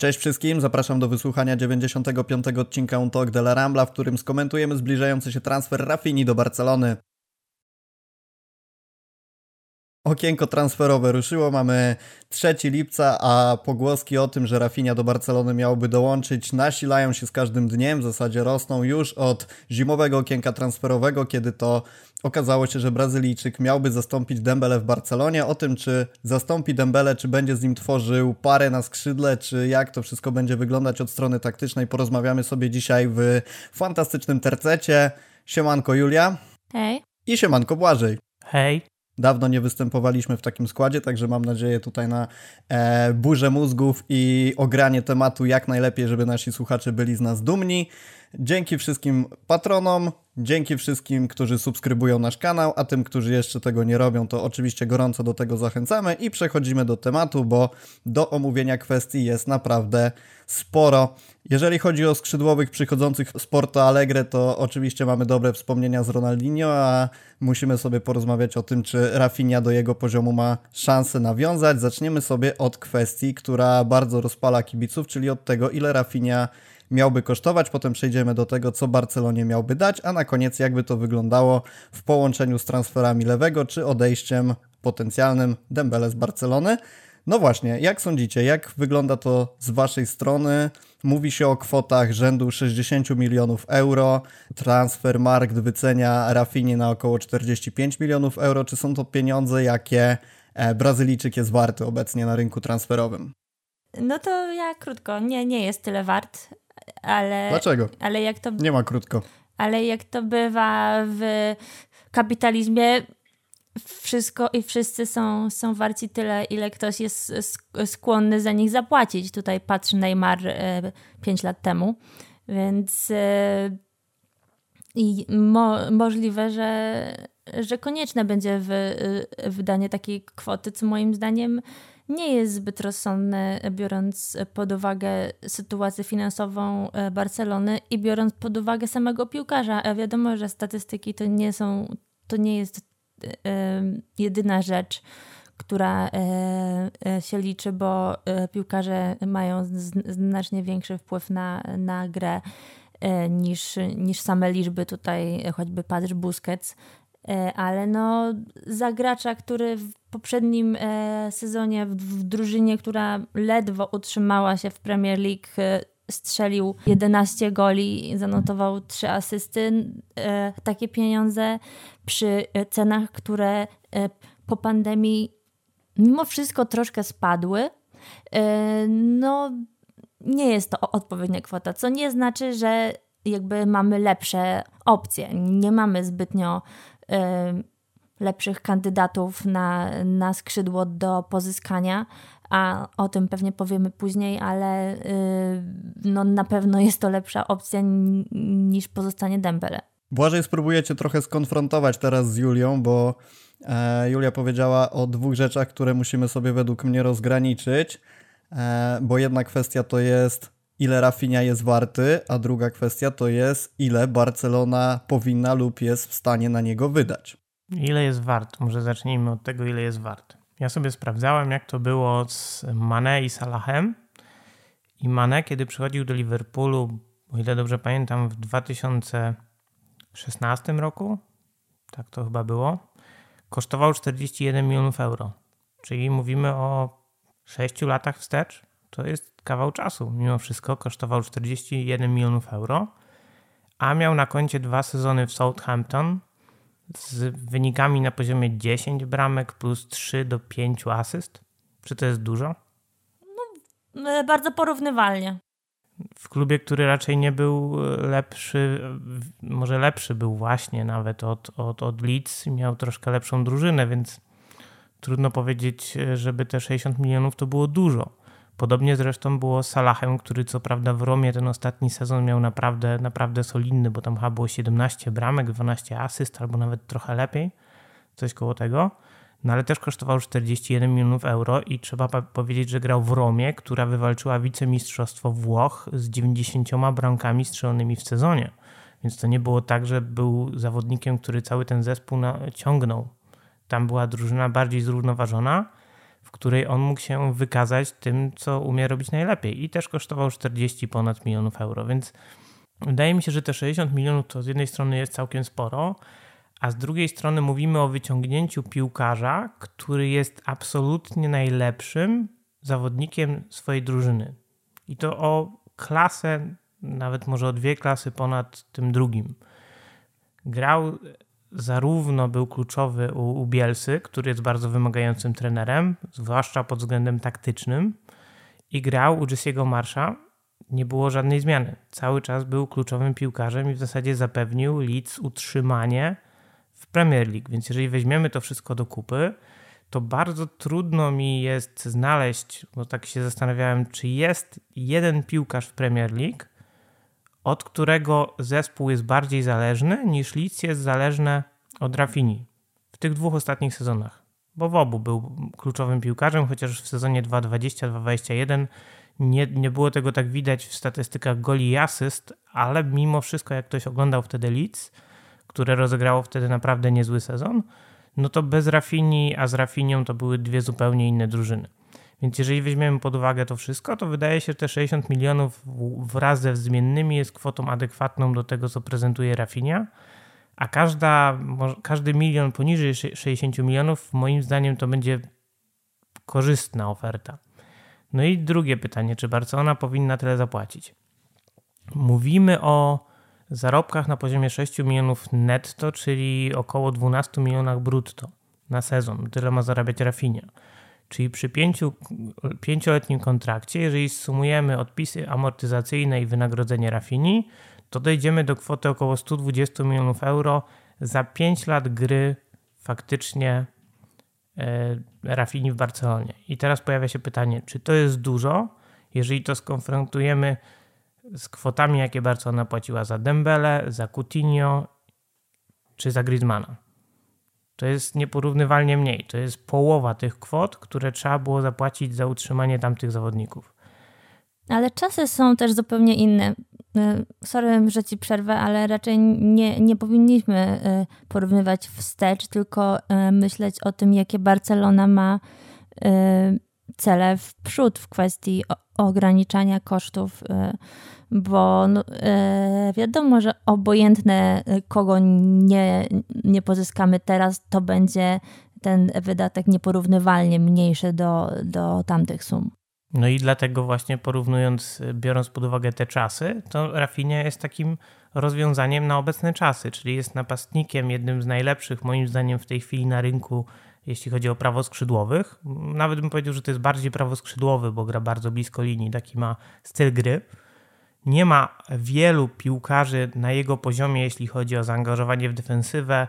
Cześć wszystkim, zapraszam do wysłuchania 95. odcinka Un Talk de la Rambla, w którym skomentujemy zbliżający się transfer Rafini do Barcelony. Okienko transferowe ruszyło, mamy 3 lipca, a pogłoski o tym, że Rafinha do Barcelony miałby dołączyć, nasilają się z każdym dniem, w zasadzie rosną już od zimowego okienka transferowego, kiedy to okazało się, że Brazylijczyk miałby zastąpić Dembele w Barcelonie. O tym, czy zastąpi Dembele, czy będzie z nim tworzył parę na skrzydle, czy jak to wszystko będzie wyglądać od strony taktycznej, porozmawiamy sobie dzisiaj w fantastycznym tercecie. Siemanko Julia. Hej. I siemanko Błażej. Hej. Dawno nie występowaliśmy w takim składzie, także mam nadzieję tutaj na e, burzę mózgów i ogranie tematu jak najlepiej, żeby nasi słuchacze byli z nas dumni. Dzięki wszystkim patronom, dzięki wszystkim, którzy subskrybują nasz kanał, a tym, którzy jeszcze tego nie robią, to oczywiście gorąco do tego zachęcamy i przechodzimy do tematu, bo do omówienia kwestii jest naprawdę sporo. Jeżeli chodzi o skrzydłowych przychodzących z Porto Alegre, to oczywiście mamy dobre wspomnienia z Ronaldinho, a musimy sobie porozmawiać o tym, czy Rafinha do jego poziomu ma szansę nawiązać. Zaczniemy sobie od kwestii, która bardzo rozpala kibiców, czyli od tego, ile Rafinha miałby kosztować, potem przejdziemy do tego, co Barcelonie miałby dać, a na koniec jakby to wyglądało w połączeniu z transferami lewego, czy odejściem potencjalnym Dembele z Barcelony. No właśnie, jak sądzicie, jak wygląda to z waszej strony? Mówi się o kwotach rzędu 60 milionów euro. Transfer Markt wycenia Rafinie na około 45 milionów euro. Czy są to pieniądze, jakie e, Brazylijczyk jest warty obecnie na rynku transferowym? No to ja krótko, nie, nie jest tyle wart, ale... Dlaczego? Ale jak to... Nie ma krótko. Ale jak to bywa w kapitalizmie, wszystko i wszyscy są, są warci tyle, ile ktoś jest skłonny za nich zapłacić. Tutaj patrzy Neymar 5 e, lat temu, więc e, i mo, możliwe, że, że konieczne będzie w, e, wydanie takiej kwoty, co moim zdaniem nie jest zbyt rozsądne, biorąc pod uwagę sytuację finansową Barcelony i biorąc pod uwagę samego piłkarza. Wiadomo, że statystyki to nie są, to nie jest jedyna rzecz, która e, e, się liczy, bo e, piłkarze mają znacznie większy wpływ na, na grę niż, niż same liczby. Tutaj choćby Patrz Busquets. Ale no, za gracza, który w poprzednim sezonie w, drużynie, która ledwo utrzymała się w Premier League, strzelił 11 goli, zanotował 3 asysty. E, takie pieniądze przy cenach, które e, po pandemii mimo wszystko troszkę spadły, e, no nie jest to odpowiednia kwota, co nie znaczy, że jakby mamy lepsze opcje. Nie mamy zbytnio lepszych kandydatów na, na skrzydło do pozyskania, a o tym pewnie powiemy później, ale yy, no, na pewno jest to lepsza opcja niż pozostanie Dembele. Błażej spróbujecie trochę skonfrontować teraz z Julią, bo e, Julia powiedziała o dwóch rzeczach, które musimy sobie według mnie rozgraniczyć, e, bo jedna kwestia to jest ile Rafinha jest warty, a druga kwestia to jest ile Barcelona powinna lub jest w stanie na niego wydać. Ile jest wart? Może zacznijmy od tego, ile jest wart. Ja sobie sprawdzałem, jak to było z Mane i Salahem. I Mane, kiedy przychodził do Liverpoolu, o ile dobrze pamiętam, w 2016 roku, tak to chyba było, kosztował 41 milionów euro. Czyli mówimy o 6 latach wstecz. To jest kawał czasu. Mimo wszystko kosztował 41 milionów euro, a miał na koncie dwa sezony w Southampton, z wynikami na poziomie 10 bramek plus 3 do 5 asyst? Czy to jest dużo? No, e, bardzo porównywalnie. W klubie, który raczej nie był e, lepszy, może lepszy był właśnie nawet od, od, od Leeds, miał troszkę lepszą drużynę, więc trudno powiedzieć, e, żeby te 60 milionów to było dużo. Podobnie zresztą było z Salahem, który co prawda w Romie ten ostatni sezon miał naprawdę, naprawdę solidny, bo tam chyba było 17 bramek, 12 asyst, albo nawet trochę lepiej, coś koło tego. No ale też kosztował 41 milionów euro i trzeba powiedzieć, że grał w Romie, która wywalczyła wicemistrzostwo Włoch z 90 bramkami strzelonymi w sezonie. Więc to nie było tak, że był zawodnikiem, który cały ten zespół ciągnął. Tam była drużyna bardziej zrównoważona w której on mógł się wykazać tym, co umie robić najlepiej. I też kosztował 40 ponad milionów euro, więc wydaje mi się, że te 60 milionów to z jednej strony jest całkiem sporo, a z drugiej strony mówimy o wyciągnięciu piłkarza, który jest absolutnie najlepszym zawodnikiem swojej drużyny. I to o klasę, nawet może o dwie klasy ponad tym drugim. Grał zarówno był kluczowy u, u Bielsy, który jest bardzo wymagającym trenerem, zwłaszcza pod względem taktycznym, i grał u Jesse'ego Marsza. Nie było żadnej zmiany. Cały czas był kluczowym piłkarzem i w zasadzie zapewnił Leeds utrzymanie w Premier League. Więc jeżeli weźmiemy to wszystko do kupy, to bardzo trudno mi jest znaleźć, bo tak się zastanawiałem, czy jest jeden piłkarz w Premier League, od którego zespół jest bardziej zależny niż Leeds jest zależne od Rafini w tych dwóch ostatnich sezonach. Bo w obu był kluczowym piłkarzem, chociaż w sezonie 2-20-2-21 nie, nie było tego tak widać w statystykach goli i asyst, ale mimo wszystko, jak ktoś oglądał wtedy Leeds, które rozegrało wtedy naprawdę niezły sezon, no to bez Rafini, a z Rafinią to były dwie zupełnie inne drużyny. Więc jeżeli weźmiemy pod uwagę to wszystko, to wydaje się, że te 60 milionów wraz ze zmiennymi jest kwotą adekwatną do tego, co prezentuje Rafinia, a każda, każdy milion poniżej 60 milionów, moim zdaniem, to będzie korzystna oferta. No i drugie pytanie, czy Barcelona powinna tyle zapłacić? Mówimy o zarobkach na poziomie 6 milionów netto, czyli około 12 milionach brutto na sezon. Tyle ma zarabiać Rafinia. Czyli przy pięciu, pięcioletnim kontrakcie, jeżeli sumujemy odpisy amortyzacyjne i wynagrodzenie Rafini, to dojdziemy do kwoty około 120 milionów euro za 5 lat gry faktycznie e, Rafini w Barcelonie. I teraz pojawia się pytanie, czy to jest dużo, jeżeli to skonfrontujemy z kwotami, jakie Barcelona płaciła za Dembele, za Coutinho czy za Griezmana. To jest nieporównywalnie mniej. To jest połowa tych kwot, które trzeba było zapłacić za utrzymanie tamtych zawodników. Ale czasy są też zupełnie inne. E, sorry, że ci przerwę, ale raczej nie, nie powinniśmy e, porównywać wstecz, tylko e, myśleć o tym, jakie Barcelona ma cele w przód w kwestii ograniczania kosztów bo no, e, wiadomo, że obojętne e, kogo nie, nie pozyskamy teraz, to będzie ten wydatek nieporównywalnie mniejszy do, do tamtych sum. No i dlatego właśnie porównując, biorąc pod uwagę te czasy, to Rafinha jest takim rozwiązaniem na obecne czasy, czyli jest napastnikiem, jednym z najlepszych moim zdaniem w tej chwili na rynku, jeśli chodzi o prawo skrzydłowych. Nawet bym powiedział, że to jest bardziej prawo skrzydłowy, bo gra bardzo blisko linii, taki ma styl gry nie ma wielu piłkarzy na jego poziomie, jeśli chodzi o zaangażowanie w defensywę,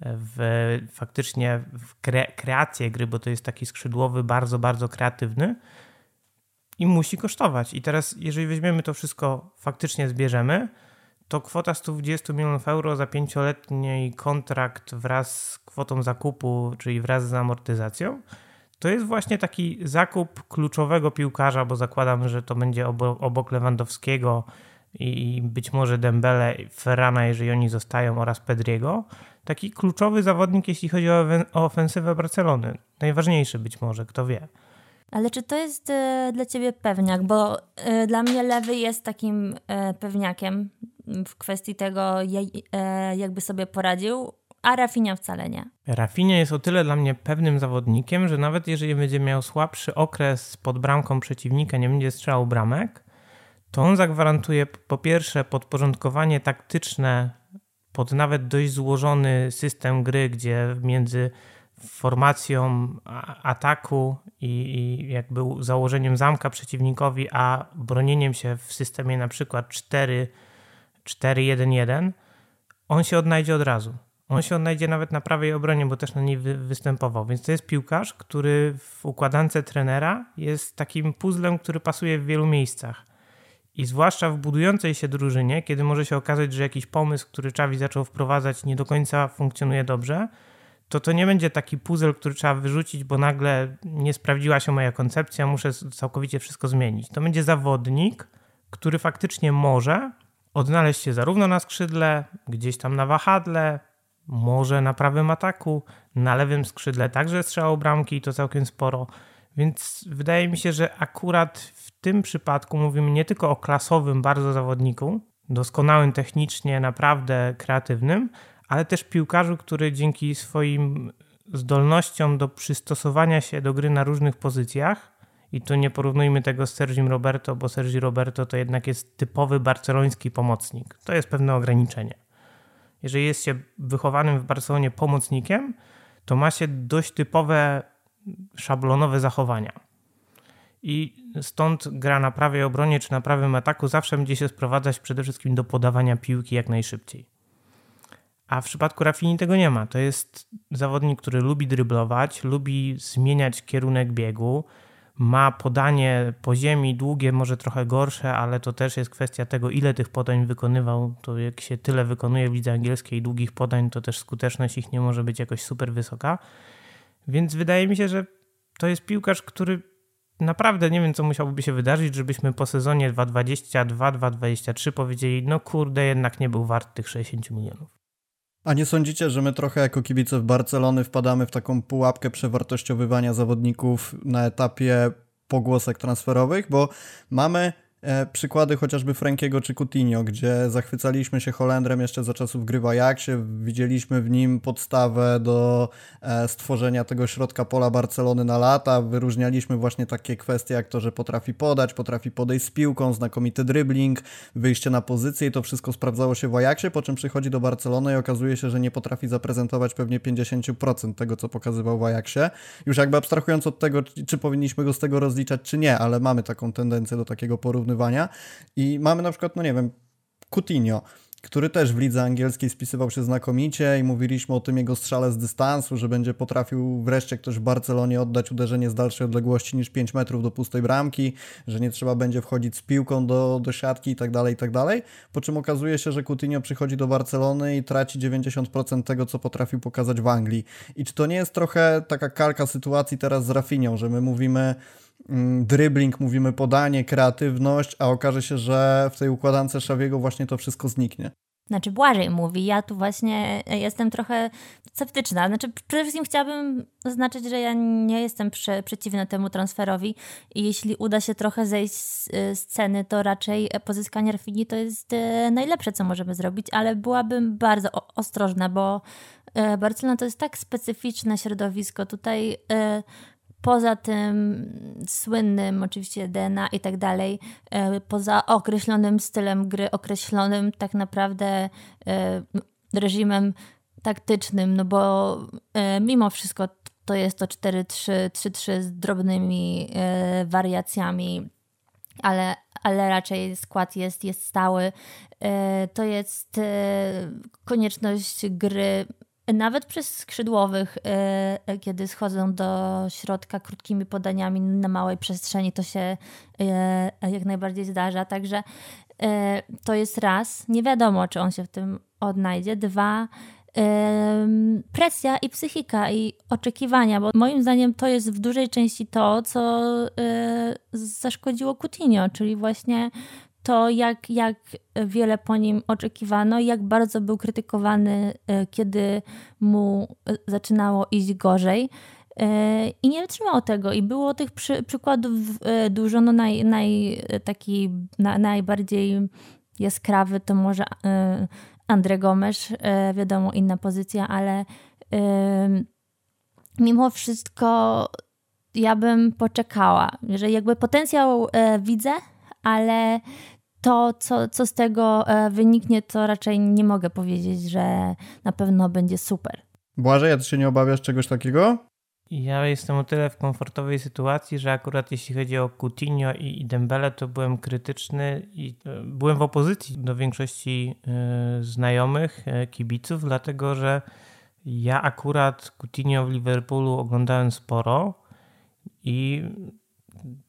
w, faktycznie w kre, kreację gry, bo to jest taki skrzydłowy, bardzo, bardzo kreatywny i musi kosztować. I teraz, jeżeli weźmiemy to wszystko, faktycznie zbierzemy, to kwota 120 milionów euro za pięcioletni kontrakt wraz z kwotą zakupu, czyli wraz z amortyzacją, to jest właśnie taki zakup kluczowego piłkarza, bo zakładam, że to będzie obok Lewandowskiego i być może Dembele, Ferrana, jeżeli oni zostają, oraz Pedriego. Taki kluczowy zawodnik, jeśli chodzi o, ofensywę Barcelony. Najważniejszy być może, kto wie. Ale czy to jest e, dla ciebie pewniak? Bo e, dla mnie lewy jest takim e, pewniakiem w kwestii tego, jakby sobie poradził a Rafinha wcale nie. Rafinha jest o tyle dla mnie pewnym zawodnikiem, że nawet jeżeli będzie miał słabszy okres pod bramką przeciwnika, nie będzie strzelał bramek, to on zagwarantuje po pierwsze podporządkowanie taktyczne pod nawet dość złożony system gry, gdzie między formacją ataku i, i jakby założeniem zamka przeciwnikowi, a bronieniem się w systemie na przykład 4-1-1, on się odnajdzie od razu. On się odnajdzie nawet na prawej obronie, bo też na niej wy, występował. Więc to jest piłkarz, który w układance trenera jest takim puzzlem, który pasuje w wielu miejscach. I zwłaszcza w budującej się drużynie, kiedy może się okazać, że jakiś pomysł, który Czawi zaczął wprowadzać, nie do końca funkcjonuje dobrze, to to nie będzie taki puzzle, który trzeba wyrzucić, bo nagle nie sprawdziła się moja koncepcja, muszę całkowicie wszystko zmienić. To będzie zawodnik, który faktycznie może odnaleźć się zarówno na skrzydle, gdzieś tam na wahadle, może na prawym ataku, na lewym skrzydle także strzelał bramki i to całkiem sporo. Więc wydaje mi się, że akurat w tym przypadku mówimy nie tylko o klasowym bardzo zawodniku, doskonałym technicznie, naprawdę kreatywnym, ale też piłkarzu, który dzięki swoim zdolnościom do przystosowania się do gry na różnych pozycjach, i tu nie porównujmy tego z Sergim Roberto, bo Sergi Roberto to jednak jest typowy barceloński pomocnik. To jest pewne ograniczenie. Jeżeli jest się wychowanym w Barcelonie pomocnikiem, to ma się dość typowe szablonowe zachowania. I stąd gra na prawej obronie czy na prawym ataku zawsze będzie się sprowadzać przede wszystkim do podawania piłki jak najszybciej. A w przypadku Rafini tego nie ma. To jest zawodnik, który lubi dryblować, lubi zmieniać kierunek biegu, ma podanie po ziemi długie, może trochę gorsze, ale to też jest kwestia tego, ile tych podań wykonywał. To jak się tyle wykonuje w lidze angielskiej długich podań, to też skuteczność ich nie może być jakoś super wysoka. Więc wydaje mi się, że to jest piłkarz, który naprawdę nie wiem, co musiałoby się wydarzyć, żebyśmy po sezonie 2-22-2-23 powiedzieli, no kurde, jednak nie był wart tych 60 milionów. A nie sądzicie, że my trochę jako kibice w Barcelony wpadamy w taką pułapkę przewartościowywania zawodników na etapie pogłosek transferowych, bo mamy przykłady chociażby Frankiego czy Coutinho, gdzie zachwycaliśmy się Holendrem jeszcze za czasów gry w Ajaxie, widzieliśmy w nim podstawę do e, stworzenia tego środka pola Barcelony na lata, wyróżnialiśmy właśnie takie kwestie jak to, że potrafi podać, potrafi podejść z piłką, znakomity dribbling, wyjście na pozycję i to wszystko sprawdzało się w Ajaxie, po czym przychodzi do Barcelony i okazuje się, że nie potrafi zaprezentować pewnie 50% tego, co pokazywał w Ajaxie. Już jakby abstrahując od tego, czy powinniśmy go z tego rozliczać, czy nie, ale mamy taką tendencję do takiego porównania porównywania. I mamy na przykład, no nie wiem, Coutinho, który też w lidze angielskiej spisywał się znakomicie i mówiliśmy o tym jego strzale z dystansu, że będzie potrafił wreszcie ktoś w Barcelonie oddać uderzenie z dalszej odległości niż 5 metrów do pustej bramki, że nie trzeba będzie wchodzić z piłką do, do siatki i tak dalej, i tak. Po czym okazuje się, że Coutinho przychodzi do Barcelony i traci 90% tego, co potrafił pokazać w Anglii. I czy to nie jest trochę taka kalka sytuacji teraz z Rafinią, że my mówimy dribbling, mówimy podanie, kreatywność, a okaże się, że w tej układance Szawiego właśnie to wszystko zniknie. Znaczy Błażej mówi, ja tu właśnie jestem trochę sceptyczna. Znaczy przede wszystkim chciałabym zaznaczyć, że ja nie jestem prze, przeciwna temu transferowi i jeśli uda się trochę zejść z, z ceny, to raczej pozyskanie Rafini to jest e, najlepsze, co możemy zrobić, ale byłabym bardzo ostrożna, bo e, Barcelona to jest tak specyficzne środowisko. Tutaj e, poza tym słynnym oczywiście DNA i tak dalej, e, poza określonym stylem gry, określonym tak naprawdę e, reżimem taktycznym, no bo e, mimo wszystko to jest to 4-3-3-3 z drobnymi wariacjami, ale, ale raczej skład jest, jest stały. To jest konieczność gry nawet przez skrzydłowych, e, e, kiedy schodzą do środka krótkimi podaniami na małej przestrzeni, to się e, jak najbardziej zdarza. Także to jest raz. Nie wiadomo, czy on się w tym odnajdzie. Dwa, presja i psychika i oczekiwania, bo moim zdaniem to jest w dużej części to, co zaszkodziło Coutinho, czyli właśnie to, jak, jak wiele po nim oczekiwano i jak bardzo był krytykowany, e, kiedy mu e, zaczynało iść gorzej. E, I nie wytrzymał tego. I było tych przy, przykładów dużo. No naj, naj, taki na, najbardziej jaskrawy to może Andre Gomes, wiadomo, inna pozycja, ale mimo wszystko ja bym poczekała, że jakby potencjał widzę, ale to, co, co z tego e, wyniknie, to raczej nie mogę powiedzieć, że na pewno będzie super. Błażej, a ty się nie obawiasz czegoś takiego? Ja jestem o tyle w komfortowej sytuacji, że akurat jeśli chodzi o Coutinho i Dembele, to byłem krytyczny i e, byłem w opozycji do większości e, znajomych, kibiców, dlatego że ja akurat Coutinho w Liverpoolu oglądałem sporo i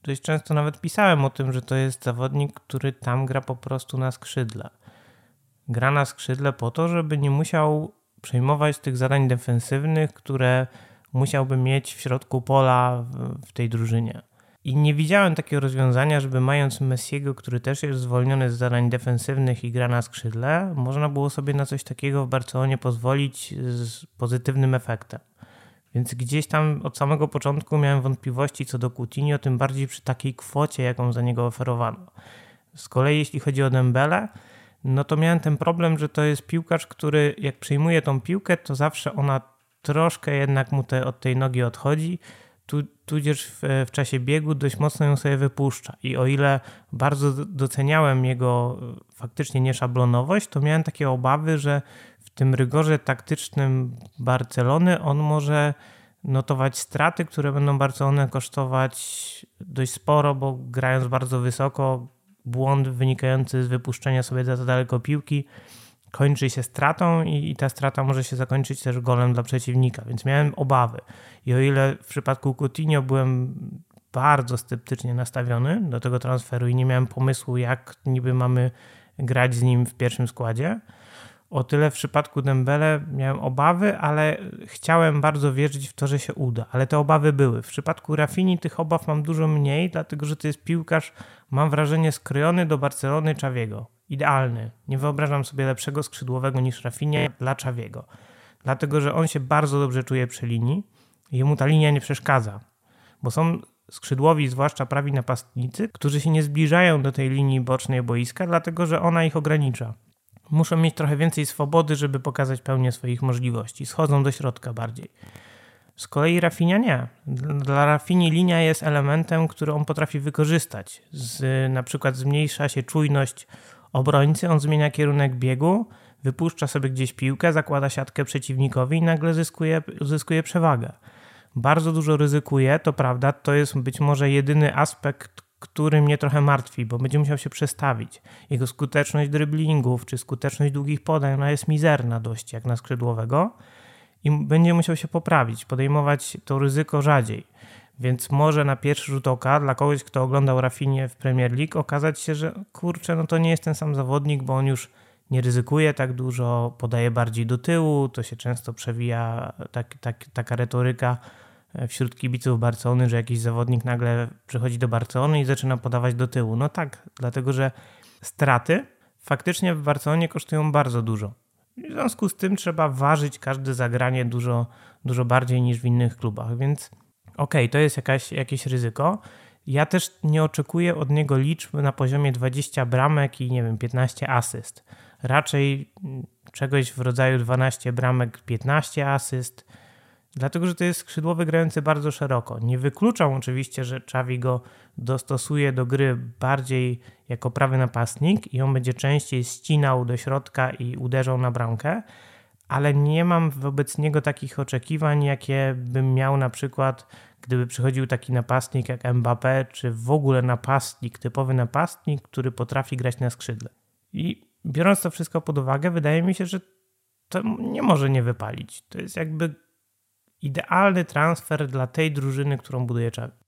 dość często nawet pisałem o tym, że to jest zawodnik, który tam gra po prostu na skrzydle. Gra na skrzydle po to, żeby nie musiał przejmować tych zadań defensywnych, które musiałby mieć w środku pola w tej drużynie. I nie widziałem takiego rozwiązania, żeby mając Messiego, który też jest zwolniony z zadań defensywnych i gra na skrzydle, można było sobie na coś takiego w Barcelonie pozwolić z pozytywnym efektem. Więc gdzieś tam od samego początku miałem wątpliwości co do Coutinho, tym bardziej przy takiej kwocie, jaką za niego oferowano. Z kolei jeśli chodzi o Dembele, no to miałem ten problem, że to jest piłkarz, który jak przyjmuje tą piłkę, to zawsze ona troszkę jednak mu te, od tej nogi odchodzi, tu, tudzież w, w czasie biegu dość mocno ją sobie wypuszcza. I o ile bardzo doceniałem jego faktycznie nieszablonowość, to miałem takie obawy, że w tym rygorze taktycznym Barcelony on może notować straty, które będą Barcelonę kosztować dość sporo, bo grając bardzo wysoko, błąd wynikający z wypuszczenia sobie za daleko piłki kończy się stratą i, ta strata może się zakończyć też golem dla przeciwnika, więc miałem obawy. I o ile w przypadku Coutinho byłem bardzo sceptycznie nastawiony do tego transferu i nie miałem pomysłu, jak niby mamy grać z nim w pierwszym składzie, o tyle w przypadku Dembele miałem obawy, ale chciałem bardzo wierzyć w to, że się uda. Ale te obawy były. W przypadku Rafini tych obaw mam dużo mniej, dlatego że to jest piłkarz, mam wrażenie, skrojony do Barcelony Czawiego. Idealny. Nie wyobrażam sobie lepszego skrzydłowego niż Rafinie dla Czawiego. Dlatego, że on się bardzo dobrze czuje przy linii i jemu ta linia nie przeszkadza. Bo są skrzydłowi, zwłaszcza prawi napastnicy, którzy się nie zbliżają do tej linii bocznej boiska, dlatego że ona ich ogranicza muszą mieć trochę więcej swobody, żeby pokazać pełnię swoich możliwości. Schodzą do środka bardziej. Z kolei Rafinia nie. Dla Rafini linia jest elementem, który on potrafi wykorzystać. Z, na przykład zmniejsza się czujność obrońcy, on zmienia kierunek biegu, wypuszcza sobie gdzieś piłkę, zakłada siatkę przeciwnikowi i nagle zyskuje, zyskuje przewagę. Bardzo dużo ryzykuje, to prawda, to jest być może jedyny aspekt, który mnie trochę martwi, bo będzie musiał się przestawić. Jego skuteczność driblingów czy skuteczność długich podań ona jest mizerna dość jak na skrzydłowego i będzie musiał się poprawić, podejmować to ryzyko rzadziej. Więc może na pierwszy rzut oka dla kogoś, kto oglądał Rafinie w Premier League, okazać się, że kurczę, no to nie jest ten sam zawodnik, bo on już nie ryzykuje tak dużo, podaje bardziej do tyłu, to się często przewija tak, tak, taka retoryka wśród kibiców Barcelony, że jakiś zawodnik nagle przychodzi do Barcelony i zaczyna podawać do tyłu. No tak, dlatego że straty faktycznie w Barcelonie kosztują bardzo dużo. W związku z tym trzeba ważyć każde zagranie dużo, dużo bardziej niż w innych klubach, więc okej, okay, to jest jakaś, jakieś ryzyko. Ja też nie oczekuję od niego liczb na poziomie 20 bramek i nie wiem, 15 asyst. Raczej czegoś w rodzaju 12 bramek, 15 asyst Dlatego, że to jest skrzydłowy grający bardzo szeroko. Nie wykluczam oczywiście, że Czawi go dostosuje do gry bardziej jako prawy napastnik i on będzie częściej ścinał do środka i uderzał na bramkę, ale nie mam wobec niego takich oczekiwań, jakie bym miał na przykład, gdyby przychodził taki napastnik jak Mbappé, czy w ogóle napastnik, typowy napastnik, który potrafi grać na skrzydle. I biorąc to wszystko pod uwagę, wydaje mi się, że to nie może nie wypalić. To jest jakby idealny transfer dla tej drużyny, którą buduje Xavi.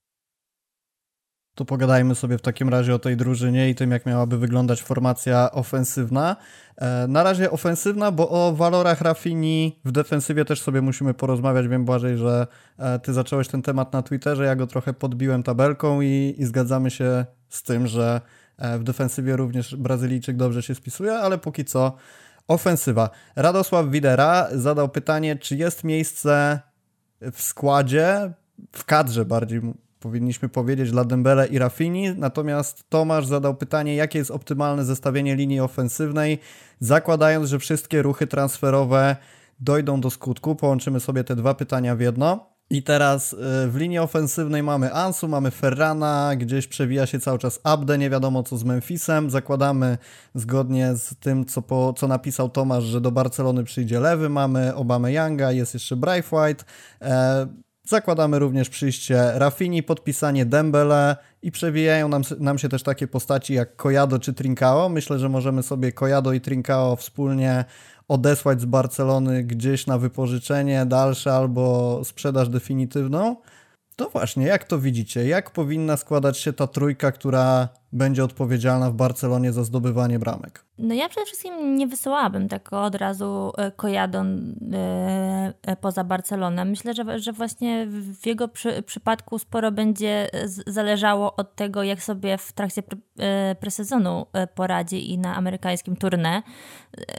To pogadajmy sobie w takim razie o tej drużynie i tym, jak miałaby wyglądać formacja ofensywna. E, na razie ofensywna, bo o walorach Rafini w defensywie też sobie musimy porozmawiać. Wiem, Błażej, że e, ty zacząłeś ten temat na Twitterze, ja go trochę podbiłem tabelką i, i zgadzamy się z tym, że e, w defensywie również Brazylijczyk dobrze się spisuje, ale póki co ofensywa. Radosław Widera zadał pytanie, czy jest miejsce w składzie, w kadrze bardziej powinniśmy powiedzieć dla Dembele i Rafini, natomiast Tomasz zadał pytanie, jakie jest optymalne zestawienie linii ofensywnej, zakładając, że wszystkie ruchy transferowe dojdą do skutku. Połączymy sobie te dwa pytania w jedno. I teraz y, w linii ofensywnej mamy Ansu, mamy Ferrana, gdzieś przewija się cały czas Abde, nie wiadomo co z Memphisem. Zakładamy zgodnie z tym, co, po, co napisał Tomasz, że do Barcelony przyjdzie lewy. Mamy Obama Younga, jest jeszcze White. E, zakładamy również przyjście Rafini, podpisanie Dembele i przewijają nam, nam się też takie postaci jak Kojado czy Trincao. Myślę, że możemy sobie Kojado i Trincao wspólnie odesłać z Barcelony gdzieś na wypożyczenie dalsze albo sprzedaż definitywną. To właśnie, jak to widzicie? Jak powinna składać się ta trójka, która będzie odpowiedzialna w Barcelonie za zdobywanie bramek? No ja przede wszystkim nie wysyłałabym tak od razu e, Kojadon e, e, poza Barcelonę. Myślę, że, że właśnie w jego przy, przypadku sporo będzie zależało od tego, jak sobie w trakcie pre, presezonu poradzi i na amerykańskim tournée.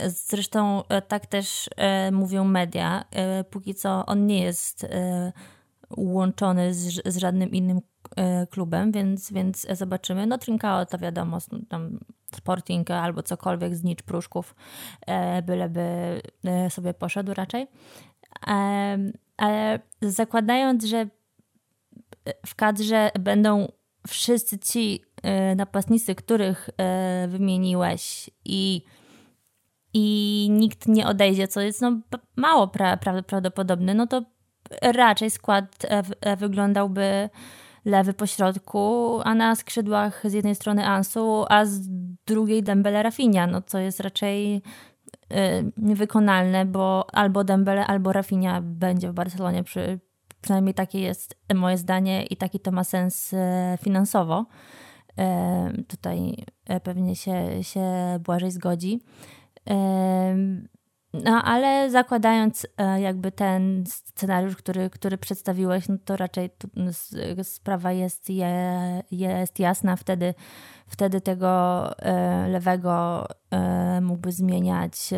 Zresztą tak też mówią media. Póki co on nie jest łączony z, z żadnym innym e, klubem, więc, więc zobaczymy. No Trincao to wiadomo, tam Sporting albo cokolwiek z nicz pruszków, e, byleby e, sobie poszedł raczej. Ale zakładając, że w kadrze będą wszyscy ci napastnicy, których wymieniłeś i i nikt nie odejdzie, co jest no, mało pra, prawdopodobne, no to raczej skład e, e, wyglądałby lewy po środku, a na skrzydłach z jednej strony Ansu, a z drugiej Dembele Rafinha, no co jest raczej e, niewykonalne, bo albo Dembele, albo Rafinha będzie w Barcelonie, przy, przynajmniej takie jest moje zdanie i taki to ma sens finansowo. Tutaj pewnie się, się Błażej zgodzi. No ale zakładając e, jakby ten scenariusz, który, który przedstawiłeś, no to raczej tu, sprawa jest, je, jest jasna. Wtedy, wtedy tego e, lewego e, mógłby zmieniać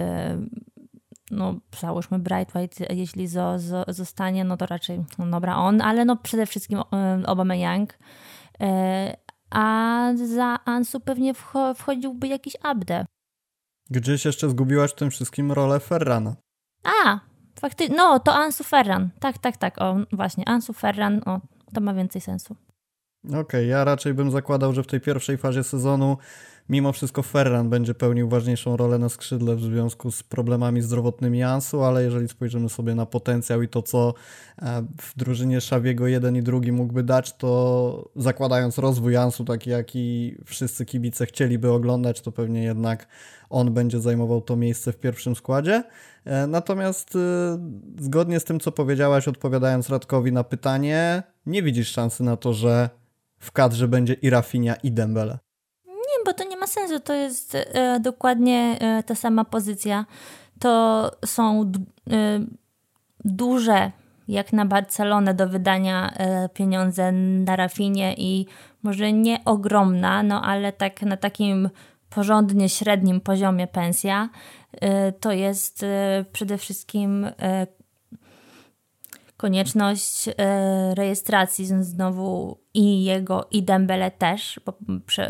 no załóżmy Brightwhite, jeśli zo, zo, zostanie, no to raczej no dobra on, ale no przede wszystkim Young. A za Ansu pewnie wchodziłby jakiś Abde. Gdzieś jeszcze zgubiłaś w tym wszystkim rolę Ferrana. A, faktycznie, no to Ansu Ferran. Tak, tak, tak, o właśnie, Ansu Ferran, o, to ma więcej sensu. Okej, okay, ja raczej bym zakładał, że w tej pierwszej fazie sezonu mimo wszystko Ferran będzie pełnił ważniejszą rolę na skrzydle w związku z problemami zdrowotnymi Ansu, ale jeżeli spojrzymy sobie na potencjał i to, co e, w drużynie Szawiego jeden i drugi mógłby dać, to zakładając rozwój Ansu, taki jaki wszyscy kibice chcieliby oglądać, to pewnie jednak on będzie zajmował to miejsce w pierwszym składzie. E, natomiast e, zgodnie z tym, co powiedziałaś, odpowiadając Radkowi na pytanie, nie widzisz szansy na to, że w kadrze będzie i Rafinha i Dembele bo to nie ma sensu. To jest e, dokładnie e, ta sama pozycja. To są e, duże, jak na Barcelonę, do wydania e, pieniądze na Rafinie i może nie ogromna, no ale tak na takim porządnie średnim poziomie pensja. E, to jest e, przede wszystkim konieczność e, rejestracji znowu i jego, i Dembele też, bo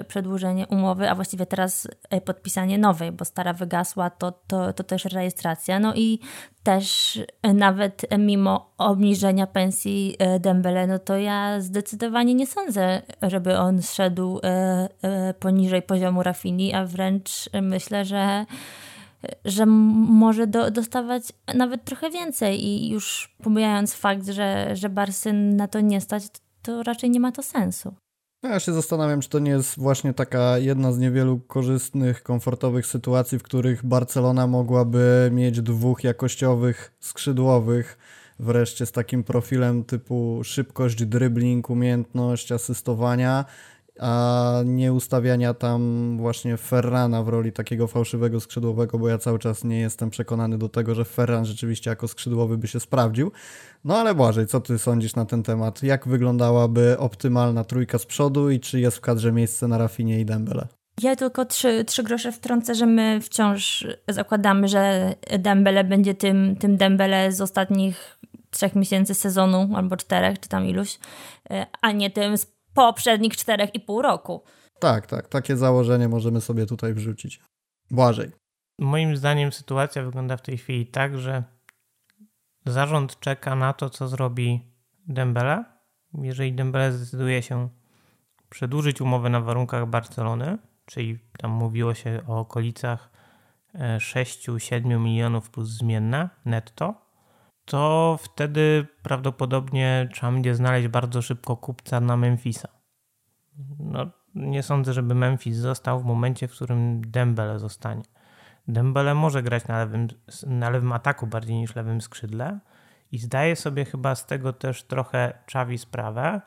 przedłużenie umowy, a właściwie teraz e, podpisanie nowej, bo stara wygasła, to, to, to też rejestracja. No i też nawet mimo obniżenia pensji e, Dembele, no to ja zdecydowanie nie sądzę, żeby on szedł poniżej poziomu Rafini, a wręcz myślę, że że może do, dostawać nawet trochę więcej i już pomijając fakt, że, że Barsy na to nie stać, to, to raczej nie ma to sensu. No, ja się zastanawiam, czy to nie jest właśnie taka jedna z niewielu korzystnych, komfortowych sytuacji, w których Barcelona mogłaby mieć dwóch jakościowych skrzydłowych, wreszcie z takim profilem typu szybkość, dribbling, umiejętność asystowania, a nie ustawiania tam właśnie Ferrana w roli takiego fałszywego skrzydłowego, bo ja cały czas nie jestem przekonany do tego, że Ferran rzeczywiście jako skrzydłowy by się sprawdził. No ale Błażej, co ty sądzisz na ten temat? Jak wyglądałaby optymalna trójka z przodu i czy jest w kadrze miejsce na Rafinie i Dembele? Ja tylko trzy, trzy grosze wtrącę, że my wciąż zakładamy, że Dembele będzie tym, tym Dembele z ostatnich trzech miesięcy sezonu, albo czterech, czy tam iluś, a nie tym z poprzednich czterech i pół roku. Tak, tak. Takie założenie możemy sobie tutaj wrzucić. Błażej. Moim zdaniem sytuacja wygląda w tej chwili tak, że zarząd czeka na to, co zrobi Dembele. Jeżeli Dembele zdecyduje się przedłużyć umowę na warunkach Barcelony, czyli tam mówiło się o okolicach 6-7 e, milionów plus zmienne netto, to wtedy prawdopodobnie trzeba będzie znaleźć bardzo szybko kupca na Memphisa. No, nie sądzę, żeby Memphis został w momencie, w którym Dembele zostanie. Dembele może grać na lewym, na lewym ataku bardziej niż lewym skrzydle I zdaję sobie chyba z tego też trochę Czawi sprawę,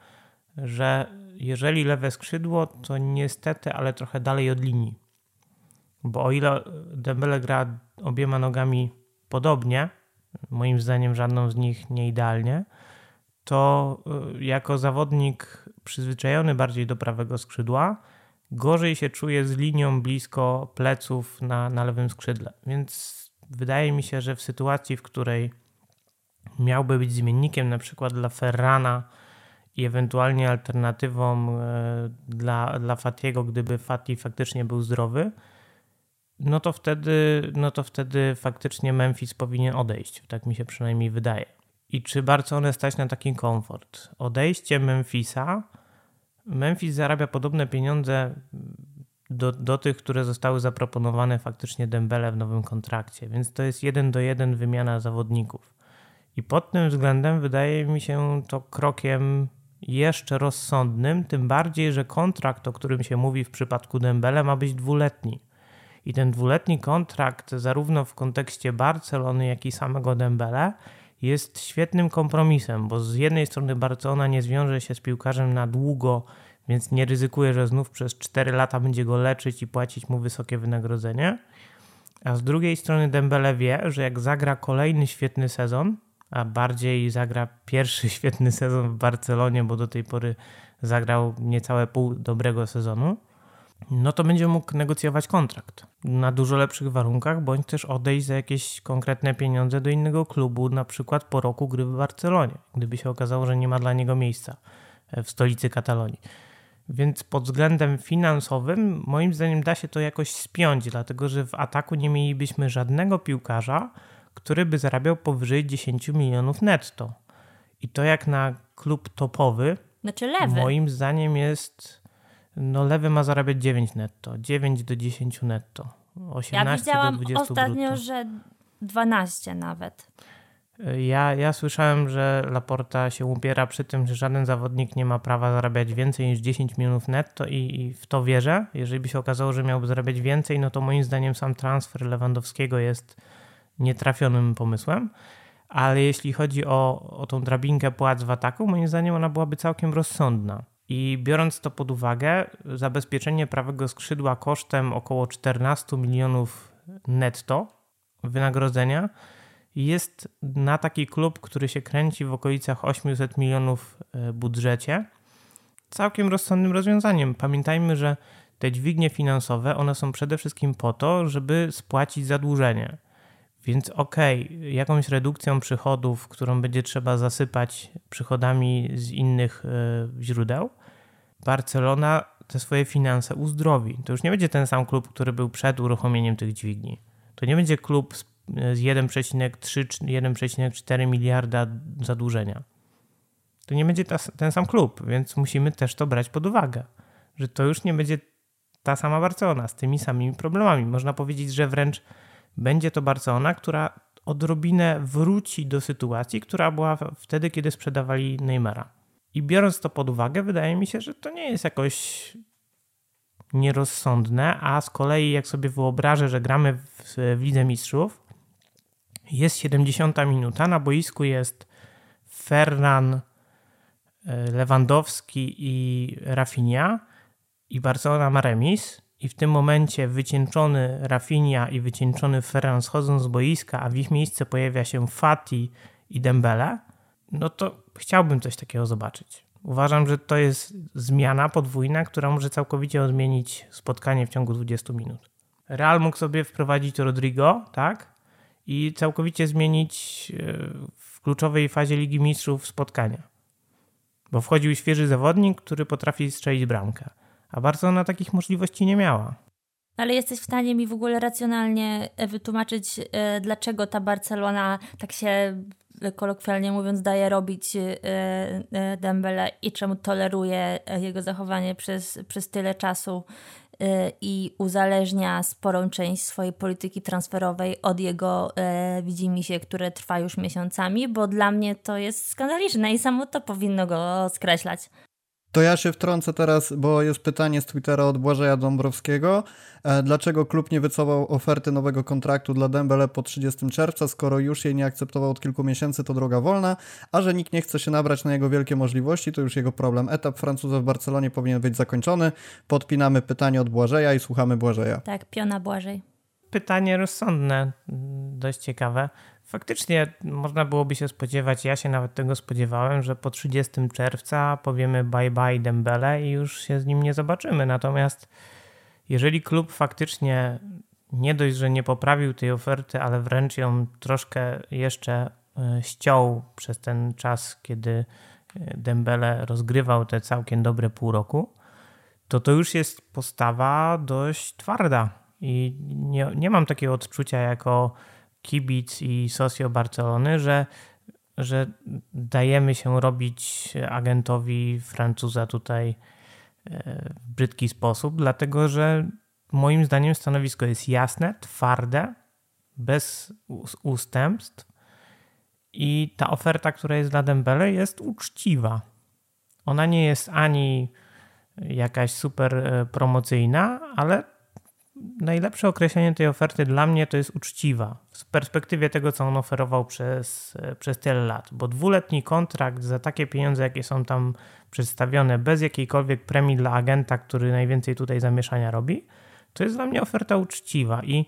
że jeżeli lewe skrzydło, to niestety, ale trochę dalej od linii. Bo o ile Dembele gra obiema nogami podobnie, moim zdaniem żadną z nich nie idealnie, to y, jako zawodnik przyzwyczajony bardziej do prawego skrzydła, gorzej się czuje z linią blisko pleców na, na lewym skrzydle. Więc wydaje mi się, że w sytuacji, w której miałby być zmiennikiem na przykład dla Ferrana i ewentualnie alternatywą e, dla, dla Fatiego, gdyby Fati faktycznie był zdrowy, no to wtedy, no to wtedy faktycznie Memphis powinien odejść. Tak mi się przynajmniej wydaje. I czy Barcelonę stać na taki komfort? Odejście Memphisa. Memphis zarabia podobne pieniądze do, do tych, które zostały zaproponowane faktycznie Dembele w nowym kontrakcie, więc to jest jeden do jeden wymiana zawodników. I pod tym względem wydaje mi się to krokiem jeszcze rozsądnym, tym bardziej, że kontrakt, o którym się mówi w przypadku Dembele, ma być dwuletni. I ten dwuletni kontrakt, zarówno w kontekście Barcelony, jak i samego Dembele, jest świetnym kompromisem, bo z jednej strony Barcelona nie zwiąże się z piłkarzem na długo, więc nie ryzykuje, że znów przez 4 lata będzie go leczyć i płacić mu wysokie wynagrodzenie. A z drugiej strony Dembele wie, że jak zagra kolejny świetny sezon, a bardziej zagra pierwszy świetny sezon w Barcelonie, bo do tej pory zagrał niecałe pół dobrego sezonu, no to będzie mógł negocjować kontrakt na dużo lepszych warunkach, bądź też odejść za jakieś konkretne pieniądze do innego klubu, na przykład po roku gry w Barcelonie, gdyby się okazało, że nie ma dla niego miejsca w stolicy Katalonii. Więc pod względem finansowym, moim zdaniem, da się to jakoś spiąć, dlatego że w ataku nie mielibyśmy żadnego piłkarza, który by zarabiał powyżej 10 milionów netto. I to jak na klub topowy, znaczy lewy. moim zdaniem jest, no lewy ma zarabiać 9 netto, 9 do 10 netto, 18 ja widziałam do 20 ostatnio, brutto. że 12 nawet. Ja, ja słyszałem, że Laporta się upiera przy tym, że żaden zawodnik nie ma prawa zarabiać więcej niż 10 milionów netto i, i w to wierzę. Jeżeli by się okazało, że miałby zarabiać więcej, no to moim zdaniem sam transfer Lewandowskiego jest nietrafionym pomysłem. Ale jeśli chodzi o, o tą drabinkę płac w ataku, moim zdaniem ona byłaby całkiem rozsądna. I biorąc to pod uwagę, zabezpieczenie prawego skrzydła kosztem około 14 milionów netto wynagrodzenia jest na taki klub, który się kręci w okolicach 800 milionów e, budżecie, całkiem rozsądnym rozwiązaniem. Pamiętajmy, że te dźwignie finansowe, one są przede wszystkim po to, żeby spłacić zadłużenie. Więc okej, okay, jakąś redukcją przychodów, którą będzie trzeba zasypać przychodami z innych y, źródeł, Barcelona te swoje finanse uzdrowi. To już nie będzie ten sam klub, który był przed uruchomieniem tych dźwigni. To nie będzie klub z z 1,3-1,4 miliarda zadłużenia. To nie będzie ta, ten sam klub, więc musimy też to brać pod uwagę, że to już nie będzie ta sama Barcelona z tymi samymi problemami. Można powiedzieć, że wręcz będzie to Barcelona, która odrobinę wróci do sytuacji, która była wtedy, kiedy sprzedawali Neymara. I biorąc to pod uwagę, wydaje mi się, że to nie jest jakoś nierozsądne, a z kolei jak sobie wyobrażę, że gramy w, w Lidze Mistrzów, jest 70 minuta, na boisku jest Ferran, e, Lewandowski i Rafinha i Barcelona ma remis i w tym momencie wycieńczony Rafinha i wycieńczony Ferran schodzą z boiska, a w ich miejsce pojawia się Fati i Dembele, no to chciałbym coś takiego zobaczyć. Uważam, że to jest zmiana podwójna, która może całkowicie odmienić spotkanie w ciągu 20 minut. Real mógł sobie wprowadzić Rodrigo, tak? i całkowicie zmienić e, w kluczowej fazie Ligi Mistrzów spotkania. Bo wchodził świeży zawodnik, który potrafi strzelić bramkę. A Barcelona takich możliwości nie miała. Ale jesteś w stanie mi w ogóle racjonalnie e, wytłumaczyć, e, dlaczego ta Barcelona tak się kolokwialnie mówiąc daje robić Dembele i czemu toleruje jego zachowanie przez, przez tyle czasu i uzależnia sporą część swojej polityki transferowej od jego e, widzimisię, które trwa już miesiącami, bo dla mnie to jest skandaliczne i samo to powinno go skreślać. To ja się wtrącę teraz, bo jest pytanie z Twittera od Błażeja Dąbrowskiego. E, dlaczego klub nie wycofał oferty nowego kontraktu dla Dembele po 30 czerwca, skoro już jej nie akceptował od kilku miesięcy, to droga wolna, a że nikt nie chce się nabrać na jego wielkie możliwości, to już jego problem. Etap Francuza w Barcelonie powinien być zakończony. Podpinamy pytanie od Błażeja i słuchamy Błażeja. Tak, piona Błażej. Pytanie rozsądne, dość ciekawe. Faktycznie można byłoby się spodziewać, ja się nawet tego spodziewałem, że po 30 czerwca powiemy bye bye Dembele i już się z nim nie zobaczymy. Natomiast jeżeli klub faktycznie nie dość, że nie poprawił tej oferty, ale wręcz ją troszkę jeszcze e, ściął przez ten czas, kiedy e, Dembele rozgrywał te całkiem dobre pół roku, to to już jest postawa dość twarda. I nie, nie mam takiego odczucia jako kibic i socio Barcelony, że, że dajemy się robić agentowi Francuza tutaj e, w brzydki sposób, dlatego że moim zdaniem stanowisko jest jasne, twarde, bez ustępstw i ta oferta, która jest dla Dembele jest uczciwa. Ona nie jest ani jakaś super e, promocyjna, ale najlepsze określenie tej oferty dla mnie to jest uczciwa z perspektywie tego, co on oferował przez, przez tyle lat. Bo dwuletni kontrakt za takie pieniądze, jakie są tam przedstawione, bez jakiejkolwiek premii dla agenta, który najwięcej tutaj zamieszania robi, to jest dla mnie oferta uczciwa. I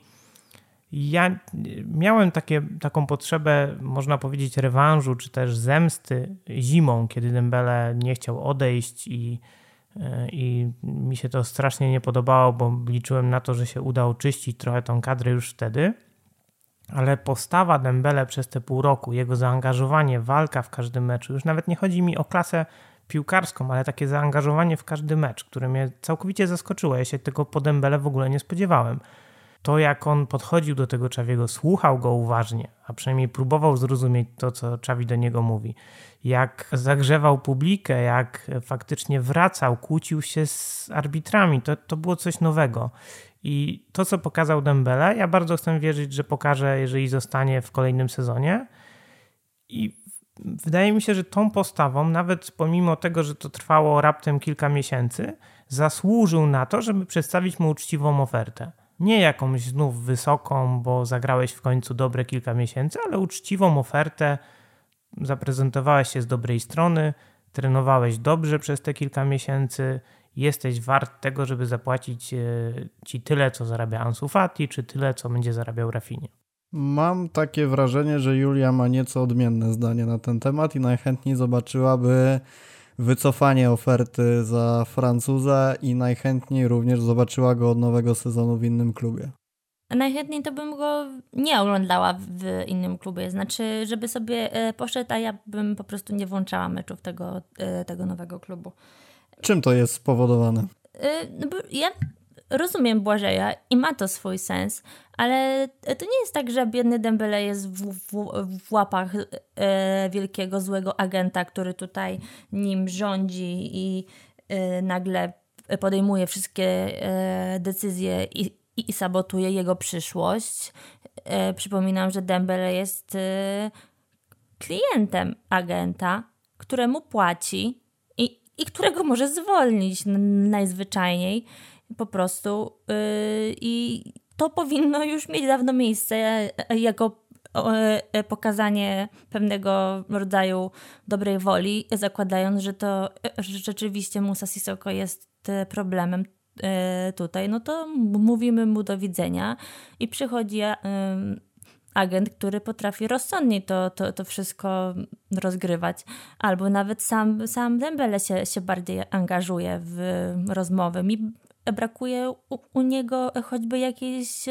ja miałem takie, taką potrzebę, można powiedzieć, rewanżu, czy też zemsty zimą, kiedy Dembele nie chciał odejść i i mi się to strasznie nie podobało, bo liczyłem na to, że się uda oczyścić trochę tą kadrę już wtedy. Ale postawa Dembele przez te pół roku, jego zaangażowanie, walka w każdym meczu, już nawet nie chodzi mi o klasę piłkarską, ale takie zaangażowanie w każdy mecz, które mnie całkowicie zaskoczyło. Ja się tego po Dembele w ogóle nie spodziewałem. To, jak on podchodził do tego Czawiego, słuchał go uważnie, a przynajmniej próbował zrozumieć to, co Czawi do niego mówi jak zagrzewał publikę, jak faktycznie wracał, kłócił się z arbitrami. To, to było coś nowego. I to, co pokazał Dembele, ja bardzo chcę wierzyć, że pokaże, jeżeli zostanie w kolejnym sezonie. I wydaje mi się, że tą postawą, nawet pomimo tego, że to trwało raptem kilka miesięcy, zasłużył na to, żeby przedstawić mu uczciwą ofertę. Nie jakąś znów wysoką, bo zagrałeś w końcu dobre kilka miesięcy, ale uczciwą ofertę, zaprezentowałeś się z dobrej strony, trenowałeś dobrze przez te kilka miesięcy, jesteś wart tego, żeby zapłacić e, ci tyle, co zarabia Ansu Fati, czy tyle, co będzie zarabiał Rafinie. Mam takie wrażenie, że Julia ma nieco odmienne zdanie na ten temat i najchętniej zobaczyłaby wycofanie oferty za Francuza i najchętniej również zobaczyła go od nowego sezonu w innym klubie najchętniej to bym go nie oglądała w innym klubie. Znaczy, żeby sobie e, poszedł, a ja bym po prostu nie włączała meczów tego, e, tego nowego klubu. Czym to jest spowodowane? E, no ja rozumiem Błażeja i ma to swój sens, ale to nie jest tak, że biedny Dembele jest w, w, w łapach wielkiego, złego agenta, który tutaj nim rządzi i nagle podejmuje wszystkie decyzje i, i, i sabotuje jego przyszłość. E, przypominam, że Dembele jest e, klientem agenta, któremu płaci i, i którego może zwolnić najzwyczajniej po prostu. E, I to powinno już mieć dawno miejsce e, jako e, pokazanie pewnego rodzaju dobrej woli, zakładając, że to że rzeczywiście Musa Sissoko jest problemem E, tutaj, no to mówimy mu do widzenia i przychodzi agent, który potrafi rozsądnie to, to, to wszystko rozgrywać. Albo nawet sam, sam Dembele się, się bardziej angażuje w rozmowę. Mi brakuje u, u niego choćby jakiejś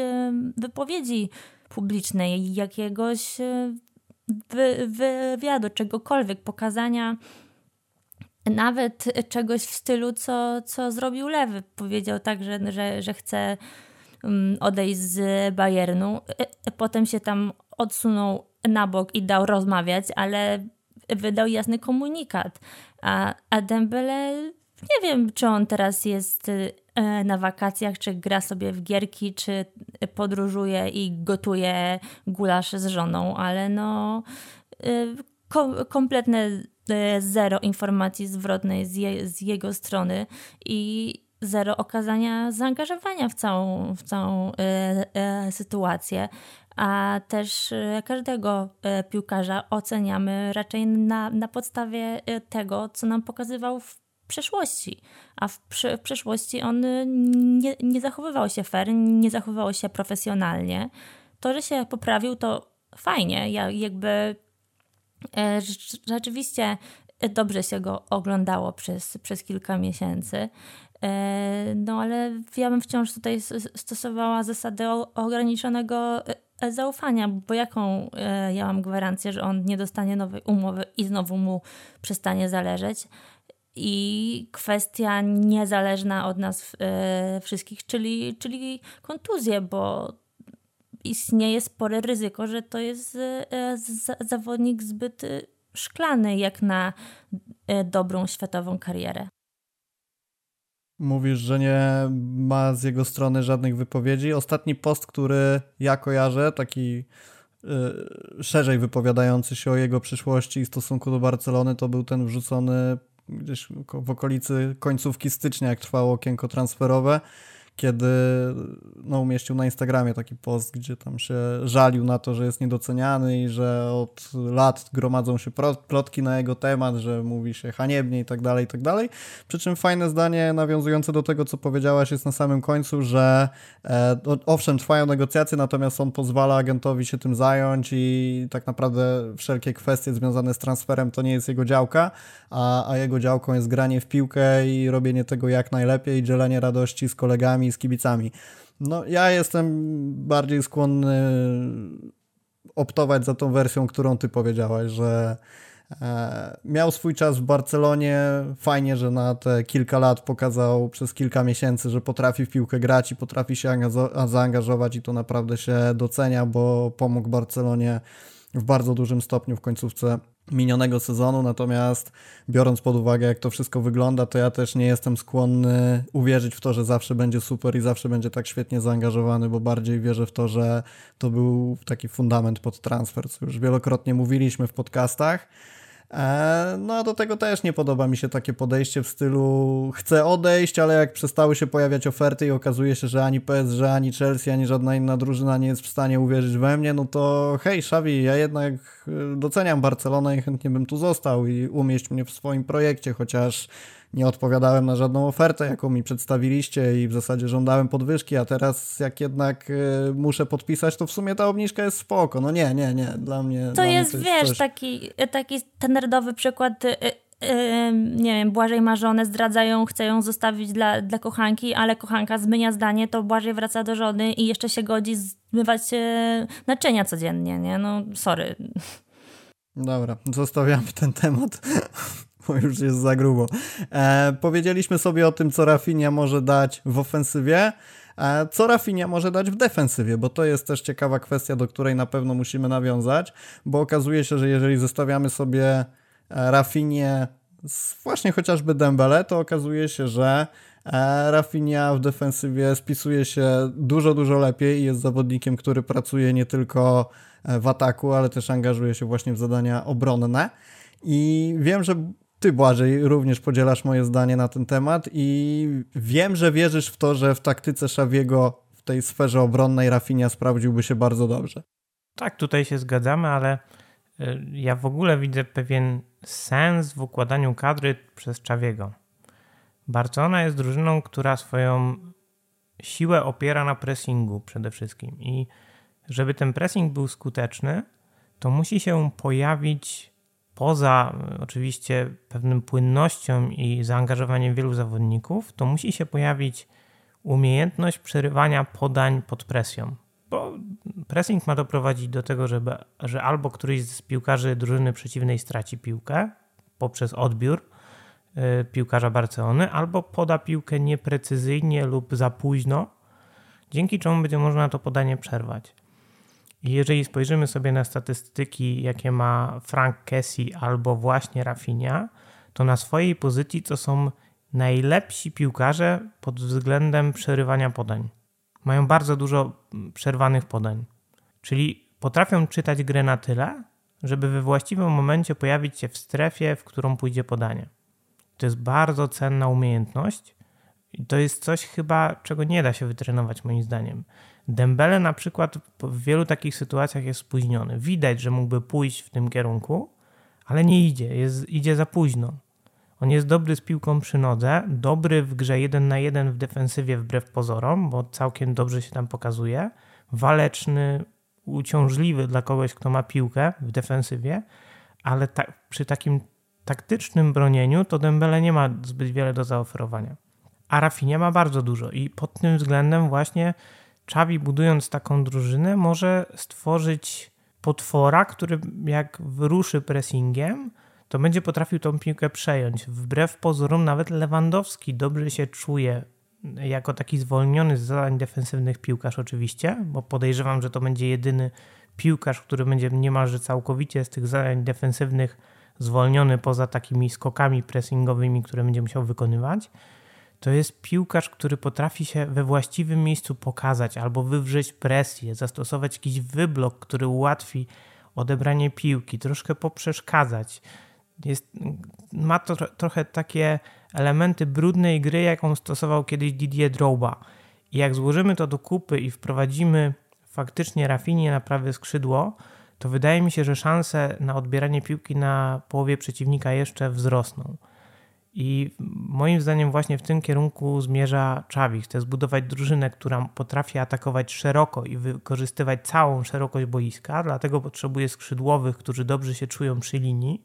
wypowiedzi publicznej, jakiegoś e, wy, wywiadu, czegokolwiek, pokazania nawet czegoś w stylu, co, co zrobił Lewy. Powiedział tak, że, że, że chce mm, odejść z Bayernu. E, e, potem się tam odsunął na bok i dał rozmawiać, ale wydał jasny komunikat. A, a Dembele, nie wiem, czy on teraz jest e, na wakacjach, czy gra sobie w gierki, czy podróżuje i gotuje gulasz z żoną, ale no kompletne zero informacji zwrotnej z, je, z jego strony i zero okazania zaangażowania w całą, w całą sytuację a też każdego piłkarza oceniamy raczej na, na podstawie tego, co nam pokazywał w przeszłości. A w, w przeszłości on y, nie, nie zachowywał się fair, nie zachowywał się profesjonalnie. To, że się poprawił, to fajnie. Ja jakby e, rzeczywiście dobrze się go oglądało przez, przez kilka miesięcy. E, no ale ja bym wciąż tutaj stosowała zasady ograniczonego e, zaufania, bo jaką ja mam gwarancję, że on nie dostanie nowej umowy i znowu mu przestanie zależeć i kwestia niezależna od nas e, wszystkich, czyli, czyli kontuzje, bo istnieje spore ryzyko, że to jest e, zawodnik zbyt e, szklany jak na dobrą światową karierę. Mówisz, że nie ma z jego strony żadnych wypowiedzi. Ostatni post, który ja kojarzę, taki szerzej wypowiadający się o jego przyszłości i stosunku do Barcelony, to był ten wrzucony gdzieś w okolicy końcówki stycznia, jak trwało okienko transferowe, kiedy no, umieścił na Instagramie taki post, gdzie tam się żalił na to, że jest niedoceniany i że od lat gromadzą się plotki na jego temat, że mówi się haniebnie i tak dalej, i tak dalej. Przy czym fajne zdanie nawiązujące do tego, co powiedziałaś jest na samym końcu, że e, owszem, trwają negocjacje, natomiast on pozwala agentowi się tym zająć i tak naprawdę wszelkie kwestie związane z transferem to nie jest jego działka, a, a jego działką jest granie w piłkę i robienie tego jak najlepiej dzielenie radości z kolegami z kibicami. No, ja jestem bardziej skłonny optować za tą wersją, którą ty powiedziałaś, że e, miał swój czas w Barcelonie. Fajnie, że na te kilka lat pokazał przez kilka miesięcy, że potrafi w piłkę grać i potrafi się zaangażować, i to naprawdę się docenia, bo pomógł Barcelonie w bardzo dużym stopniu w końcówce minionego sezonu, natomiast biorąc pod uwagę, jak to wszystko wygląda, to ja też nie jestem skłonny uwierzyć w to, że zawsze będzie super i zawsze będzie tak świetnie zaangażowany, bo bardziej wierzę w to, że to był taki fundament pod transfer, co już wielokrotnie mówiliśmy w podcastach. E, no a do tego też nie podoba mi się takie podejście w stylu chcę odejść, ale jak przestały się pojawiać oferty i okazuje się, że ani PSG, ani Chelsea, ani żadna inna drużyna nie jest w stanie uwierzyć we mnie, no to hej Xavi, ja jednak e, doceniam Barcelonę i chętnie bym tu został i umieść mnie w swoim projekcie, chociaż nie odpowiadałem na żadną ofertę, jaką mi przedstawiliście i w zasadzie żądałem podwyżki, a teraz jak jednak y, muszę podpisać, to w sumie ta obniżka jest spoko. No nie, nie, nie, dla mnie... To dla jest, mnie to jest wiesz, coś... taki, taki standardowy przykład... Y, y, nie wiem, Błażej ma żonę, zdradzają, chce ją zostawić dla, dla kochanki, ale kochanka zmienia zdanie, to Błażej wraca do żony i jeszcze się godzi zmywać naczynia codziennie, nie? No, sorry. Dobra, zostawiamy ten temat już jest za grubo. E, powiedzieliśmy sobie o tym, co Rafinha może dać w ofensywie, e, co Rafinha może dać w defensywie, bo to jest też ciekawa kwestia, do której na pewno musimy nawiązać, bo okazuje się, że jeżeli zestawiamy sobie e, Rafinie z właśnie chociażby Dembele, to okazuje się, że e, Rafinha w defensywie spisuje się dużo, dużo lepiej i jest zawodnikiem, który pracuje nie tylko w ataku, ale też angażuje się właśnie w zadania obronne. I wiem, że ty, Błażej, również podzielasz moje zdanie na ten temat i wiem, że wierzysz w to, że w taktyce Szawiego w tej sferze obronnej Rafinha sprawdziłby się bardzo dobrze. Tak, tutaj się zgadzamy, ale y, ja w ogóle widzę pewien sens w układaniu kadry przez Czawiego. Barcelona jest drużyną, która swoją siłę opiera na pressingu przede wszystkim i żeby ten pressing był skuteczny, to musi się pojawić poza e, oczywiście pewnym płynnością i zaangażowaniem wielu zawodników, to musi się pojawić umiejętność przerywania podań pod presją. Bo pressing ma doprowadzić do tego, żeby, że albo któryś z piłkarzy drużyny przeciwnej straci piłkę poprzez odbiór y, piłkarza Barcelony, albo poda piłkę nieprecyzyjnie lub za późno, dzięki czemu będzie można to podanie przerwać. Jeżeli spojrzymy sobie na statystyki, jakie ma Frank Kessie albo właśnie Rafinha, to na swojej pozycji to są najlepsi piłkarze pod względem przerywania podań. Mają bardzo dużo przerwanych podań. Czyli potrafią czytać grę na tyle, żeby we właściwym momencie pojawić się w strefie, w którą pójdzie podanie. To jest bardzo cenna umiejętność i to jest coś chyba, czego nie da się wytrenować moim zdaniem. Dembele na przykład w wielu takich sytuacjach jest spóźniony. Widać, że mógłby pójść w tym kierunku, ale nie idzie, jest, idzie za późno. On jest dobry z piłką przy nodze, dobry w grze 1 na 1 w defensywie wbrew pozorom, bo całkiem dobrze się tam pokazuje. Waleczny, uciążliwy dla kogoś, kto ma piłkę w defensywie, ale ta, przy takim taktycznym bronieniu to Dembele nie ma zbyt wiele do zaoferowania. A Rafinha ma bardzo dużo i pod tym względem właśnie Xavi budując taką drużynę może stworzyć potwora, który jak wyruszy pressingiem, to będzie potrafił tą piłkę przejąć. Wbrew pozorom nawet Lewandowski dobrze się czuje jako taki zwolniony z zadań defensywnych piłkarz oczywiście, bo podejrzewam, że to będzie jedyny piłkarz, który będzie niemalże całkowicie z tych zadań defensywnych zwolniony poza takimi skokami pressingowymi, które będzie musiał wykonywać. To jest piłkarz, który potrafi się we właściwym miejscu pokazać albo wywrzeć presję, zastosować jakiś wyblok, który ułatwi odebranie piłki, troszkę poprzeszkadzać. Jest, ma to trochę takie elementy brudnej gry, jaką stosował kiedyś Didier Drogba. I jak złożymy to do kupy i wprowadzimy faktycznie Rafinie na prawe skrzydło, to wydaje mi się, że szanse na odbieranie piłki na połowie przeciwnika jeszcze wzrosną. I moim zdaniem właśnie w tym kierunku zmierza Czawi. Chce zbudować drużynę, która potrafi atakować szeroko i wykorzystywać całą szerokość boiska, dlatego potrzebuje skrzydłowych, którzy dobrze się czują przy linii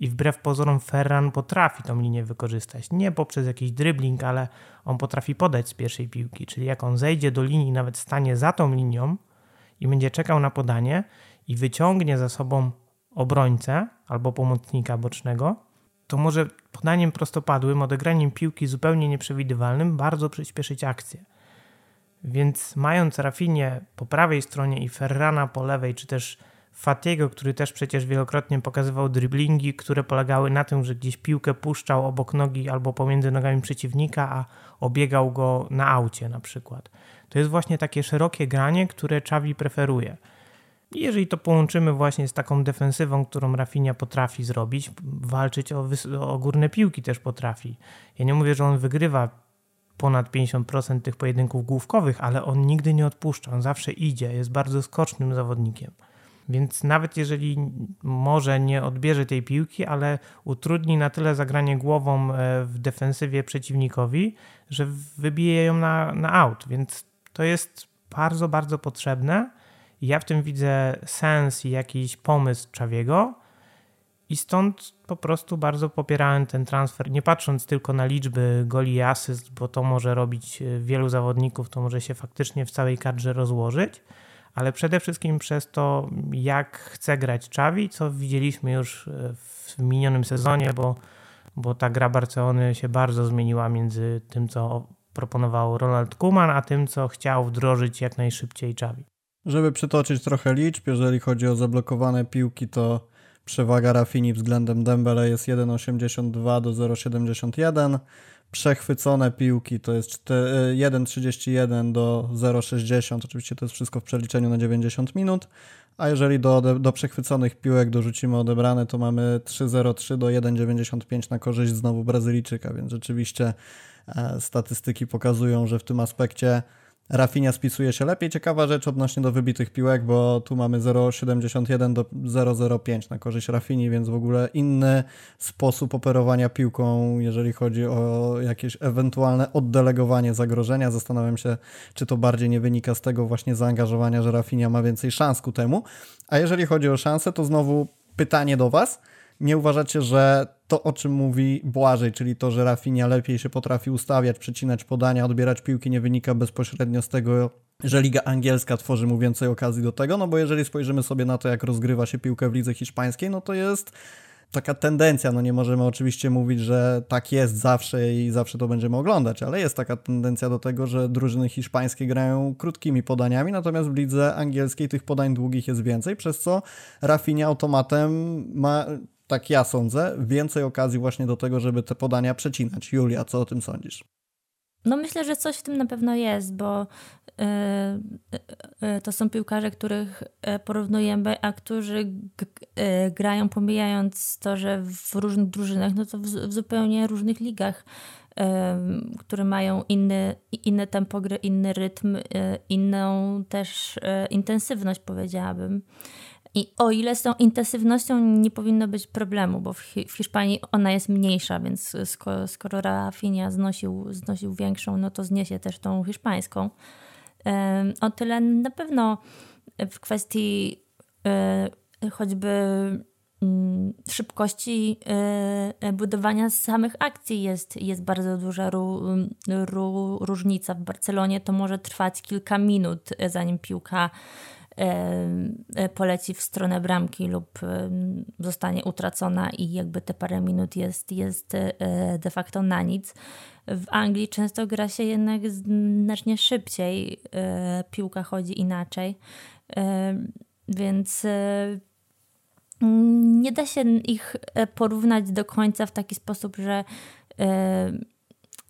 i wbrew pozorom Ferran potrafi tą linię wykorzystać. Nie poprzez jakiś dribbling, ale on potrafi podać z pierwszej piłki. Czyli jak on zejdzie do linii, nawet stanie za tą linią i będzie czekał na podanie i wyciągnie za sobą obrońcę albo pomocnika bocznego, to może podaniem prostopadłym, odegraniem piłki zupełnie nieprzewidywalnym bardzo przyspieszyć akcję. Więc mając Rafinie po prawej stronie i Ferrana po lewej, czy też Fatiego, który też przecież wielokrotnie pokazywał driblingi, które polegały na tym, że gdzieś piłkę puszczał obok nogi albo pomiędzy nogami przeciwnika, a obiegał go na aucie na przykład. To jest właśnie takie szerokie granie, które Czawi preferuje. Jeżeli to połączymy właśnie z taką defensywą, którą Rafinha potrafi zrobić, walczyć o, o górne piłki też potrafi. Ja nie mówię, że on wygrywa ponad 50% tych pojedynków główkowych, ale on nigdy nie odpuszcza, on zawsze idzie, jest bardzo skocznym zawodnikiem. Więc nawet jeżeli może nie odbierze tej piłki, ale utrudni na tyle zagranie głową e, w defensywie przeciwnikowi, że wybije ją na, na out. Więc to jest bardzo, bardzo potrzebne. Ja w tym widzę sens i jakiś pomysł Czawiego. I stąd po prostu bardzo popierałem ten transfer, nie patrząc tylko na liczby goli i asyst, bo to może robić e, wielu zawodników, to może się faktycznie w całej kadrze rozłożyć ale przede wszystkim przez to, jak chce grać Czawi, co widzieliśmy już e, w minionym sezonie, bo, bo ta gra Barcelony się bardzo zmieniła między tym, co proponował Ronald Kuman, a tym, co chciał wdrożyć jak najszybciej Czawi. Żeby przytoczyć trochę liczb, jeżeli chodzi o zablokowane piłki, to przewaga Rafini względem Dembele jest 1,82 do 0,71 przechwycone piłki to jest 1,31 e, do 0,60. Oczywiście to jest wszystko w przeliczeniu na 90 minut. A jeżeli do, do przechwyconych piłek dorzucimy odebrane, to mamy 3,03 do 1,95 na korzyść znowu Brazylijczyka, więc rzeczywiście e, statystyki pokazują, że w tym aspekcie Rafinha spisuje się lepiej. Ciekawa rzecz odnośnie do wybitych piłek, bo tu mamy 0,71 do 0,05 na korzyść Rafini, więc w ogóle inny sposób operowania piłką, jeżeli chodzi o jakieś ewentualne oddelegowanie zagrożenia. Zastanawiam się, czy to bardziej nie wynika z tego właśnie zaangażowania, że Rafinha ma więcej szans ku temu. A jeżeli chodzi o szanse, to znowu pytanie do Was. Nie uważacie, że to, o czym mówi Błażej, czyli to, że Rafinha lepiej się potrafi ustawiać, przecinać podania, odbierać piłki, nie wynika bezpośrednio z tego, że Liga Angielska tworzy mu więcej okazji do tego, no bo jeżeli spojrzymy sobie na to, jak rozgrywa się piłkę w lidze hiszpańskiej, no to jest taka tendencja, no nie możemy oczywiście mówić, że tak jest zawsze i zawsze to będziemy oglądać, ale jest taka tendencja do tego, że drużyny hiszpańskie grają krótkimi podaniami, natomiast w lidze angielskiej tych podań długich jest więcej, przez co Rafinha automatem ma tak ja sądzę, więcej okazji właśnie do tego, żeby te podania przecinać. Julia, co o tym sądzisz? no myślę, że coś w tym na pewno jest, bo to są piłkarze, których porównujemy, a którzy grają pomijając to, że w różnych drużynach, no to w, w zupełnie różnych ligach które mają inny, inne tempo gry, inny rytm, inną też intensywność, powiedziałabym. I o ile z tą intensywnością nie powinno być problemu, bo w, Hiszpanii ona jest mniejsza, więc skoro, Rafinha znosił, znosił większą, no to zniesie też tą hiszpańską. O tyle na pewno w kwestii e, choćby mm, szybkości e, budowania samych akcji jest, jest bardzo duża ró, ró, różnica. W Barcelonie to może trwać kilka minut, zanim piłka E, poleci w stronę bramki lub zostanie utracona i jakby te parę minut jest, jest e, de facto na nic. W Anglii często gra się jednak znacznie szybciej, e, piłka chodzi inaczej, więc nie da się ich porównać do końca w taki sposób, że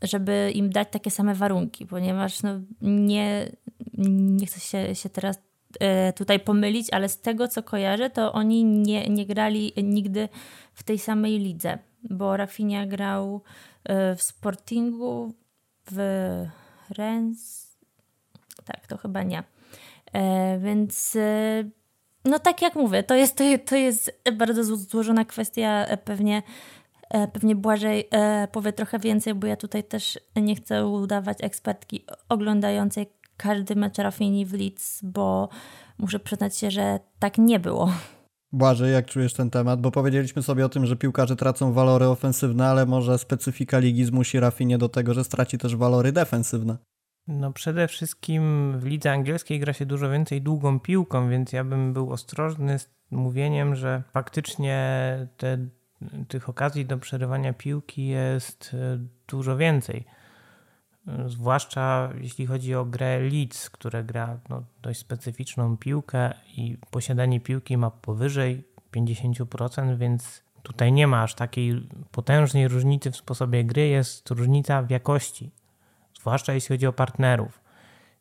żeby im dać takie same warunki, ponieważ no nie, nie chcę się, się teraz E, tutaj pomylić, ale z tego co kojarzę, to oni nie, nie grali nigdy w tej samej lidze, bo Rafinha grał e, w Sportingu, w Rennes, tak, to chyba nie. E, więc no tak jak mówię, to jest, to jest bardzo złożona kwestia, pewnie Pewnie Błażej powie trochę więcej, bo ja tutaj też nie chcę udawać ekspertki oglądającej każdy mecz Rafini w Leeds, bo muszę przyznać się, że tak nie było. Błażej, jak czujesz ten temat? Bo powiedzieliśmy sobie o tym, że piłkarze tracą walory ofensywne, ale może specyfika ligi zmusi Rafinie do tego, że straci też walory defensywne. No przede wszystkim w lidze angielskiej gra się dużo więcej długą piłką, więc ja bym był ostrożny z mówieniem, że faktycznie te, tych okazji do przerywania piłki jest e, dużo więcej. Zwłaszcza jeśli chodzi o grę Leeds, które gra no, dość specyficzną piłkę i posiadanie piłki ma powyżej 50%, więc tutaj nie ma aż takiej potężnej różnicy w sposobie gry, jest różnica w jakości, zwłaszcza jeśli chodzi o partnerów.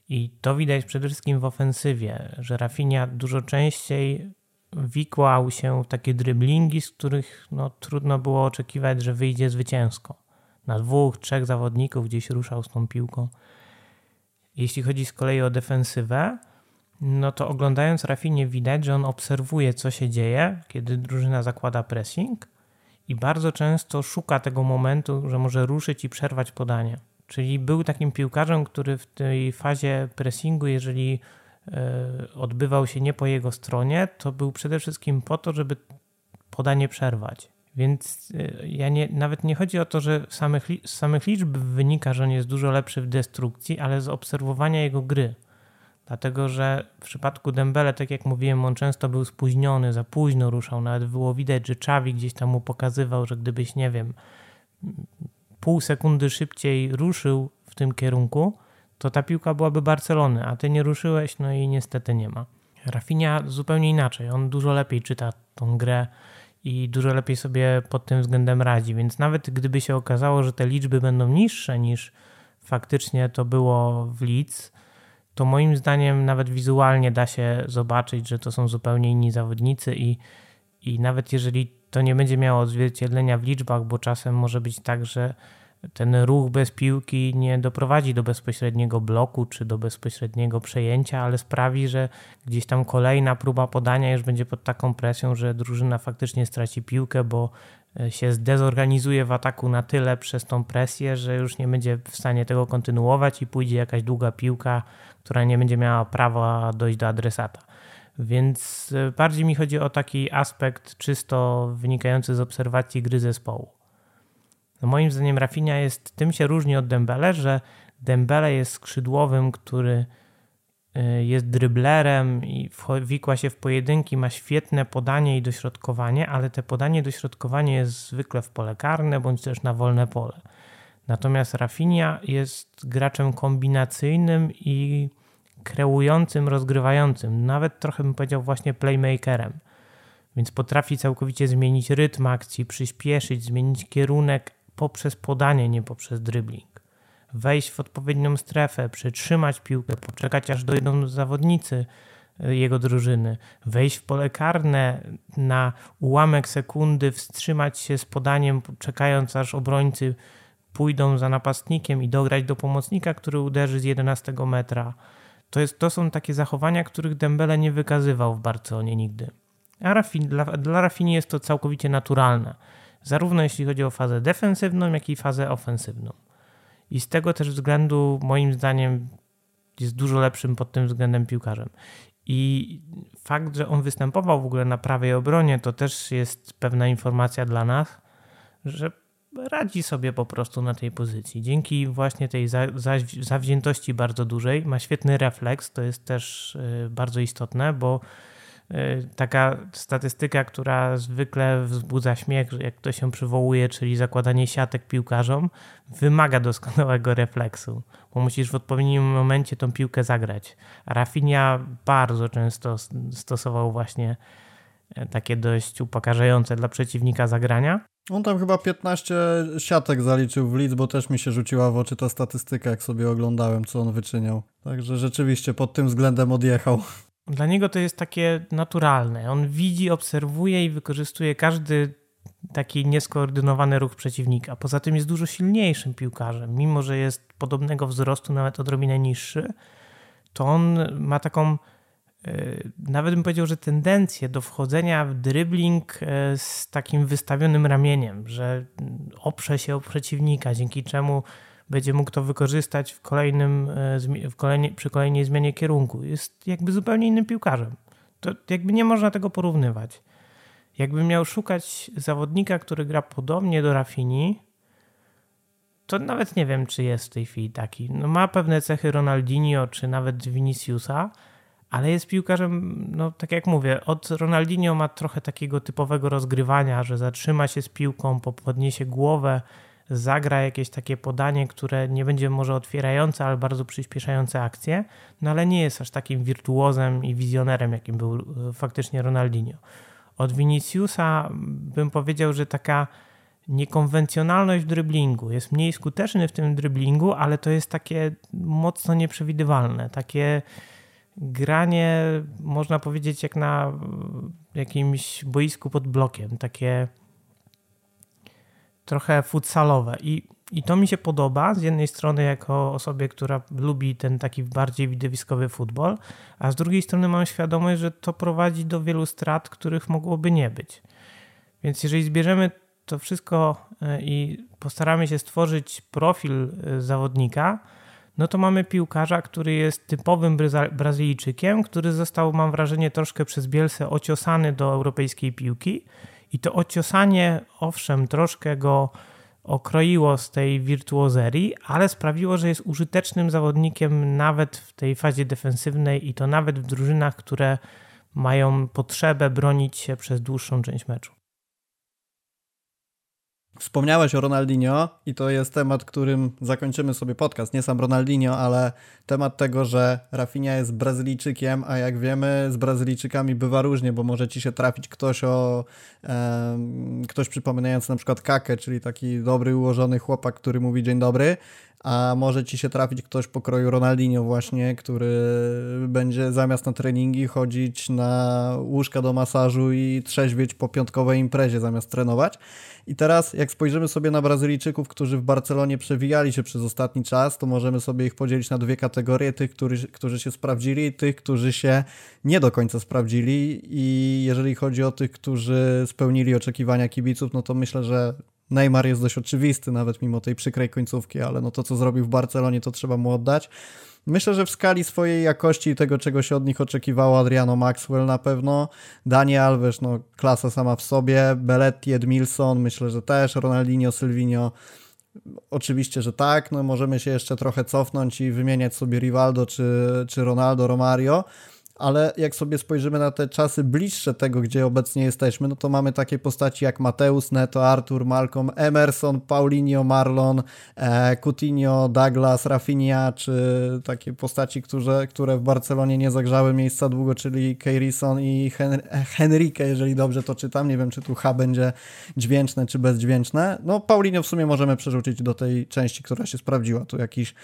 I to widać przede wszystkim w ofensywie, że Rafinha dużo częściej wikłał się w takie dryblingi, z których no, trudno było oczekiwać, że wyjdzie zwycięsko na dwóch, trzech zawodników gdzieś ruszał z tą piłką. Jeśli chodzi z kolei o defensywę, no to oglądając Rafinie widać, że on obserwuje, co się dzieje, kiedy drużyna zakłada pressing i bardzo często szuka tego momentu, że może ruszyć i przerwać podanie. Czyli był takim piłkarzem, który w tej fazie pressingu, jeżeli e, odbywał się nie po jego stronie, to był przede wszystkim po to, żeby podanie przerwać. Więc y, ja nie, nawet nie chodzi o to, że z samych, z samych liczb wynika, że on jest dużo lepszy w destrukcji, ale z obserwowania jego gry. Dlatego, że w przypadku Dembele, tak jak mówiłem, on często był spóźniony, za późno ruszał. Nawet było widać, że Czawi gdzieś tam mu pokazywał, że gdybyś, nie wiem, pół sekundy szybciej ruszył w tym kierunku, to ta piłka byłaby Barcelony, a ty nie ruszyłeś, no i niestety nie ma. Rafinha zupełnie inaczej. On dużo lepiej czyta tą grę i dużo lepiej sobie pod tym względem radzi. Więc nawet gdyby się okazało, że te liczby będą niższe niż faktycznie to było w Leeds, to moim zdaniem nawet wizualnie da się zobaczyć, że to są zupełnie inni zawodnicy i, i nawet jeżeli to nie będzie miało odzwierciedlenia w liczbach, bo czasem może być tak, że ten ruch bez piłki nie doprowadzi do bezpośredniego bloku czy do bezpośredniego przejęcia, ale sprawi, że gdzieś tam kolejna próba podania już będzie pod taką presją, że drużyna faktycznie straci piłkę, bo e, się zdezorganizuje w ataku na tyle przez tą presję, że już nie będzie w stanie tego kontynuować i pójdzie jakaś długa piłka, która nie będzie miała prawa dojść do adresata. Więc e, bardziej mi chodzi o taki aspekt czysto wynikający z obserwacji gry zespołu. No moim zdaniem Rafinha jest, tym się różni od Dembele, że Dembele jest skrzydłowym, który y, jest dryblerem i wikła się w pojedynki, ma świetne podanie i dośrodkowanie, ale te podanie i dośrodkowanie jest zwykle w pole karne bądź też na wolne pole. Natomiast Rafinha jest graczem kombinacyjnym i kreującym, rozgrywającym, nawet trochę bym powiedział właśnie playmakerem. Więc potrafi całkowicie zmienić rytm akcji, przyspieszyć, zmienić kierunek poprzez podanie, nie poprzez dribbling. wejść w odpowiednią strefę, przytrzymać piłkę, poczekać aż dojdą zawodnicy e, jego drużyny, wejść w pole karne na ułamek sekundy, wstrzymać się z podaniem, czekając aż obrońcy pójdą za napastnikiem i dograć do pomocnika, który uderzy z 11 metra. To, jest, to są takie zachowania, których Dembele nie wykazywał w Barcelonie nigdy. A Rafin, dla, dla Rafini jest to całkowicie naturalne, zarówno jeśli chodzi o fazę defensywną, jak i fazę ofensywną. I z tego też względu, moim zdaniem, jest dużo lepszym pod tym względem piłkarzem. I fakt, że on występował w ogóle na prawej obronie, to też jest pewna informacja dla nas, że radzi sobie po prostu na tej pozycji. Dzięki właśnie tej za, za, zawziętości bardzo dużej ma świetny refleks, to jest też y, bardzo istotne, bo taka statystyka, która zwykle wzbudza śmiech, jak to się przywołuje, czyli zakładanie siatek piłkarzom, wymaga doskonałego refleksu, bo musisz w odpowiednim momencie tą piłkę zagrać. Rafinha bardzo często stosował właśnie e, takie dość upokarzające dla przeciwnika zagrania. On tam chyba 15 siatek zaliczył w Leeds, bo też mi się rzuciła w oczy ta statystyka, jak sobie oglądałem, co on wyczyniał. Także rzeczywiście pod tym względem odjechał. Dla niego to jest takie naturalne. On widzi, obserwuje i wykorzystuje każdy taki nieskoordynowany ruch przeciwnika. Poza tym jest dużo silniejszym piłkarzem. Mimo, że jest podobnego wzrostu, nawet odrobinę niższy, to on ma taką E, nawet bym powiedział, że tendencję do wchodzenia w dribbling e, z takim wystawionym ramieniem, że oprze się o przeciwnika, dzięki czemu będzie mógł to wykorzystać w kolejnym, e, w kolejnej, przy kolejnej zmianie kierunku. Jest jakby zupełnie innym piłkarzem. To jakby nie można tego porównywać. Jakbym miał szukać zawodnika, który gra podobnie do Rafini, to nawet nie wiem, czy jest w tej chwili taki. No ma pewne cechy Ronaldinho, czy nawet Viniciusa, ale jest piłkarzem, no tak jak mówię, od Ronaldinho ma trochę takiego typowego rozgrywania, że zatrzyma się z piłką, podniesie głowę, zagra jakieś takie podanie, które nie będzie może otwierające, ale bardzo przyspieszające akcję, no ale nie jest aż takim wirtuozem i wizjonerem, jakim był e, faktycznie Ronaldinho. Od Viniciusa bym powiedział, że taka niekonwencjonalność dryblingu. Jest mniej skuteczny w tym dryblingu, ale to jest takie mocno nieprzewidywalne, takie granie, można powiedzieć, jak na jakimś boisku pod blokiem, takie trochę futsalowe. I, I to mi się podoba z jednej strony jako osobie, która lubi ten taki bardziej widowiskowy futbol, a z drugiej strony mam świadomość, że to prowadzi do wielu strat, których mogłoby nie być. Więc jeżeli zbierzemy to wszystko e, i postaramy się stworzyć profil e, zawodnika, no to mamy piłkarza, który jest typowym Brazylijczykiem, który został, mam wrażenie, troszkę przez Bielsę ociosany do europejskiej piłki. I to ociosanie, owszem, troszkę go okroiło z tej wirtuozerii, ale sprawiło, że jest użytecznym zawodnikiem nawet w tej fazie defensywnej i to nawet w drużynach, które mają potrzebę bronić się przez dłuższą część meczu. Wspomniałeś o Ronaldinho i to jest temat, którym zakończymy sobie podcast. Nie sam Ronaldinho, ale temat tego, że Rafinha jest Brazylijczykiem, a jak wiemy, z Brazylijczykami bywa różnie, bo może ci się trafić ktoś o e, ktoś przypominający na przykład Kakę, czyli taki dobry, ułożony chłopak, który mówi dzień dobry, a może ci się trafić ktoś pokroju Ronaldinho właśnie, który będzie zamiast na treningi chodzić na łóżka do masażu i trzeźwieć po piątkowej imprezie zamiast trenować. I teraz jak spojrzymy sobie na Brazylijczyków, którzy w Barcelonie przewijali się przez ostatni czas, to możemy sobie ich podzielić na dwie kategorie, tych, którzy, którzy się sprawdzili i tych, którzy się nie do końca sprawdzili i jeżeli chodzi o tych, którzy spełnili oczekiwania kibiców, no to myślę, że Neymar jest dość oczywisty, nawet mimo tej przykrej końcówki, ale no to, co zrobił w Barcelonie, to trzeba mu oddać. Myślę, że w skali swojej jakości i tego, czego się od nich oczekiwało, Adriano Maxwell na pewno, Dani Alves, no klasa sama w sobie, Belletti, Edmilson, myślę, że też, Ronaldinho, Silvinho, oczywiście, że tak, no możemy się jeszcze trochę cofnąć i wymieniać sobie Rivaldo czy, czy Ronaldo, Romario, ale jak sobie spojrzymy na te czasy bliższe tego, gdzie obecnie jesteśmy, no to mamy takie postaci jak Mateusz, Neto, Artur, Malcolm, Emerson, Paulinho, Marlon, e, Coutinho, Douglas, Rafinha, czy takie postaci, które, które w Barcelonie nie zagrzały miejsca długo, czyli Keirison i Hen Henrique, jeżeli dobrze to czytam. Nie wiem, czy tu H będzie dźwięczne, czy bezdźwięczne. No Paulinho w sumie możemy przerzucić do tej części, która się sprawdziła. Tu jakiś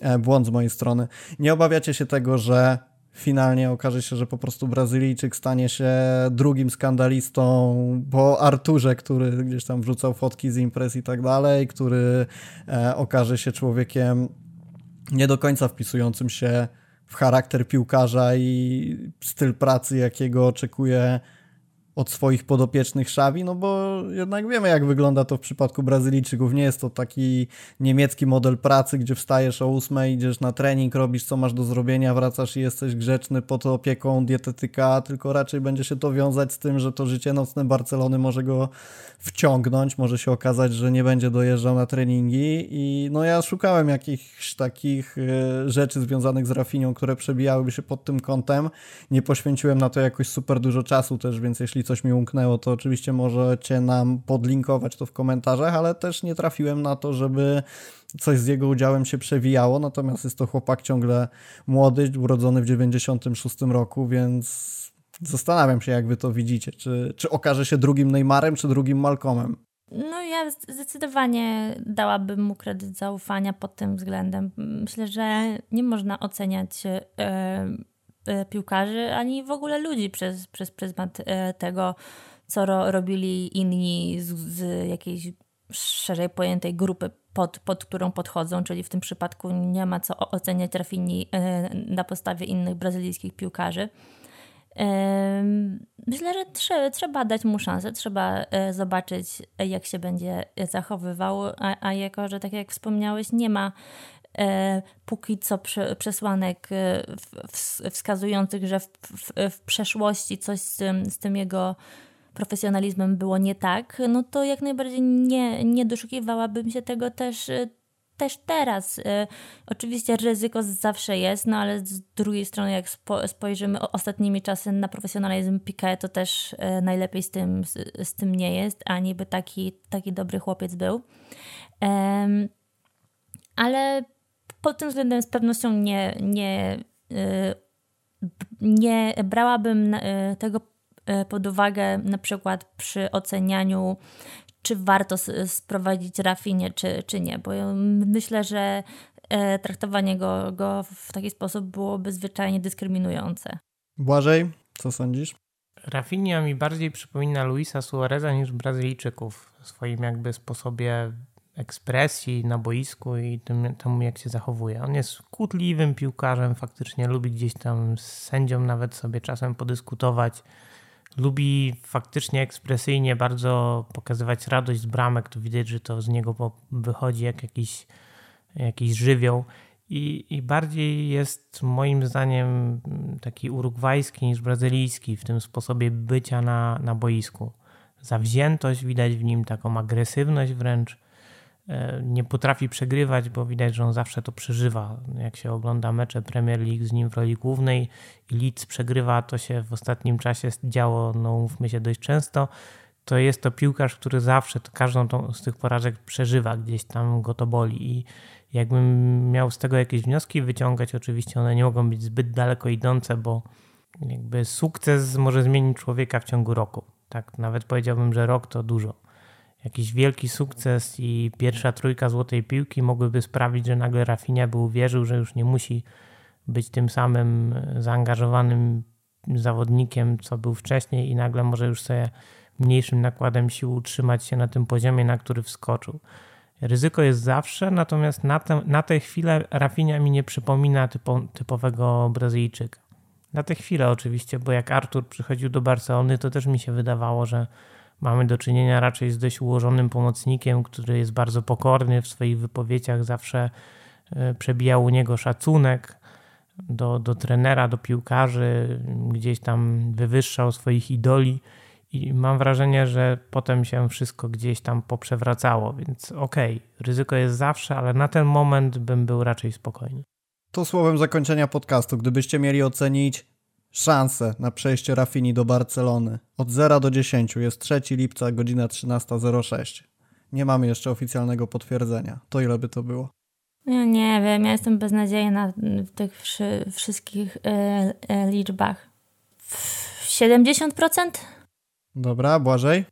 e, błąd z mojej strony. Nie obawiacie się tego, że finalnie okaże się, że po prostu Brazylijczyk stanie się drugim skandalistą po Arturze, który gdzieś tam wrzucał fotki z imprez i tak dalej, który e, okaże się człowiekiem nie do końca wpisującym się w charakter piłkarza i styl pracy, jakiego oczekuje od swoich podopiecznych Szawi, no bo jednak wiemy, jak wygląda to w przypadku Brazylijczyków. Nie jest to taki niemiecki model pracy, gdzie wstajesz o 8, idziesz na trening, robisz co masz do zrobienia, wracasz i jesteś grzeczny pod opieką dietetyka, tylko raczej będzie się to wiązać z tym, że to życie nocne Barcelony może go wciągnąć, może się okazać, że nie będzie dojeżdżał na treningi i no ja szukałem jakichś takich e, rzeczy związanych z Rafinią, które przebijałyby się pod tym kątem. Nie poświęciłem na to jakoś super dużo czasu też, więc jeśli coś mi umknęło, to oczywiście możecie nam podlinkować to w komentarzach, ale też nie trafiłem na to, żeby coś z jego udziałem się przewijało, natomiast jest to chłopak ciągle młody, urodzony w 96 roku, więc zastanawiam się, jak wy to widzicie. Czy, czy okaże się drugim Neymarem, czy drugim Malcolmem? No ja zdecydowanie dałabym mu kredyt zaufania pod tym względem. Myślę, że nie można oceniać E, piłkarzy, ani w ogóle ludzi przez, przez pryzmat e, tego, co ro, robili inni z, z jakiejś szerzej pojętej grupy, pod, pod którą podchodzą, czyli w tym przypadku nie ma co oceniać Rafini e, na podstawie innych brazylijskich piłkarzy. Myślę, że trzeba, trzeba dać mu szansę, trzeba zobaczyć, jak się będzie zachowywał, a, a jako, że tak jak wspomniałeś, nie ma E, póki co przesłanek e, wskazujących, że w, w, w przeszłości coś z tym, z tym jego profesjonalizmem było nie tak, no to jak najbardziej nie, nie doszukiwałabym się tego też, e, też teraz. Oczywiście ryzyko zawsze jest, no ale z drugiej strony, jak spo, spojrzymy ostatnimi czasy na profesjonalizm Piqué, to też najlepiej z tym, z, z tym nie jest, a niby taki, taki dobry chłopiec był. Ale pod tym względem z pewnością nie, nie, y, nie brałabym y, tego y, pod uwagę na przykład przy ocenianiu, czy warto sprowadzić Rafinie, czy, czy nie, bo myślę, że traktowanie go, go w taki sposób byłoby zwyczajnie dyskryminujące. Błażej, co sądzisz? Rafinha mi bardziej przypomina Luisa Suareza niż Brazylijczyków w swoim jakby sposobie ekspresji na boisku i tym, temu, jak się zachowuje. On jest kłótliwym piłkarzem, faktycznie lubi gdzieś tam z sędzią nawet sobie czasem podyskutować. Lubi faktycznie ekspresyjnie bardzo pokazywać radość z bramek. To widać, że to z niego wychodzi jak jakiś, jakiś żywioł. I, I bardziej jest moim zdaniem taki urugwajski niż brazylijski w tym sposobie bycia na, na boisku. Zawziętość widać w nim, taką agresywność wręcz nie potrafi przegrywać, bo widać, że on zawsze to przeżywa. Jak się ogląda mecze Premier League z nim w roli głównej i Leeds przegrywa, to się w ostatnim czasie działo, no mówmy się, dość często, to jest to piłkarz, który zawsze każdą tą, z tych porażek przeżywa, gdzieś tam go to boli i jakbym miał z tego jakieś wnioski wyciągać, oczywiście one nie mogą być zbyt daleko idące, bo jakby sukces może zmienić człowieka w ciągu roku. Tak, nawet powiedziałbym, że rok to dużo jakiś wielki sukces i pierwsza trójka złotej piłki mogłyby sprawić, że nagle Rafinha by uwierzył, że już nie musi być tym samym zaangażowanym zawodnikiem, co był wcześniej i nagle może już sobie mniejszym nakładem sił utrzymać się na tym poziomie, na który wskoczył. Ryzyko jest zawsze, natomiast na, te, na tę chwilę Rafinha mi nie przypomina typo, typowego Brazylijczyka. Na tę chwilę oczywiście, bo jak Artur przychodził do Barcelony, to też mi się wydawało, że Mamy do czynienia raczej z dość ułożonym pomocnikiem, który jest bardzo pokorny w swoich wypowiedziach, zawsze e, przebijał u niego szacunek do, do trenera, do piłkarzy, gdzieś tam wywyższał swoich idoli. I mam wrażenie, że potem się wszystko gdzieś tam poprzewracało, więc okej, okay, ryzyko jest zawsze, ale na ten moment bym był raczej spokojny. To słowem zakończenia podcastu, gdybyście mieli ocenić szanse na przejście Rafini do Barcelony. Od 0 do 10 jest 3 lipca, godzina 13.06. Nie mamy jeszcze oficjalnego potwierdzenia. To ile by to było? Ja nie wiem, ja jestem beznadziejna w tych wszy, wszystkich e, e, liczbach. 70%? Dobra, Błażej?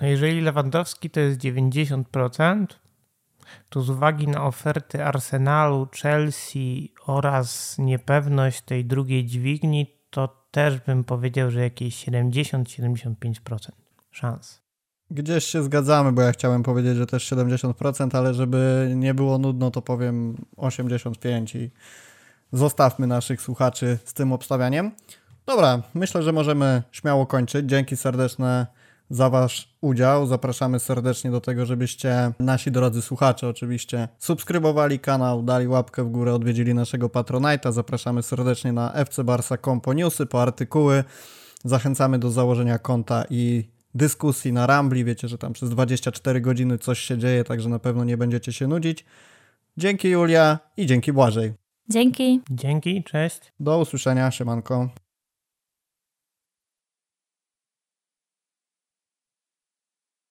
No jeżeli Lewandowski to jest 90%, to z uwagi na oferty Arsenalu, Chelsea oraz niepewność tej drugiej dźwigni, to też bym powiedział, że jakieś 70-75% szans. Gdzieś się zgadzamy, bo ja chciałem powiedzieć, że też 70%, ale żeby nie było nudno, to powiem 85% i zostawmy naszych słuchaczy z tym obstawianiem. Dobra, myślę, że możemy śmiało kończyć. Dzięki serdeczne za Wasz udział. Zapraszamy serdecznie do tego, żebyście nasi drodzy słuchacze oczywiście subskrybowali kanał, dali łapkę w górę, odwiedzili naszego Patronite'a. Zapraszamy serdecznie na FC Barsa po newsy, po artykuły. Zachęcamy do założenia konta i dyskusji na Rambli. Wiecie, że tam przez 24 godziny coś się dzieje, także na pewno nie będziecie się nudzić. Dzięki Julia i dzięki Błażej. Dzięki. Dzięki, cześć. Do usłyszenia, siemanko.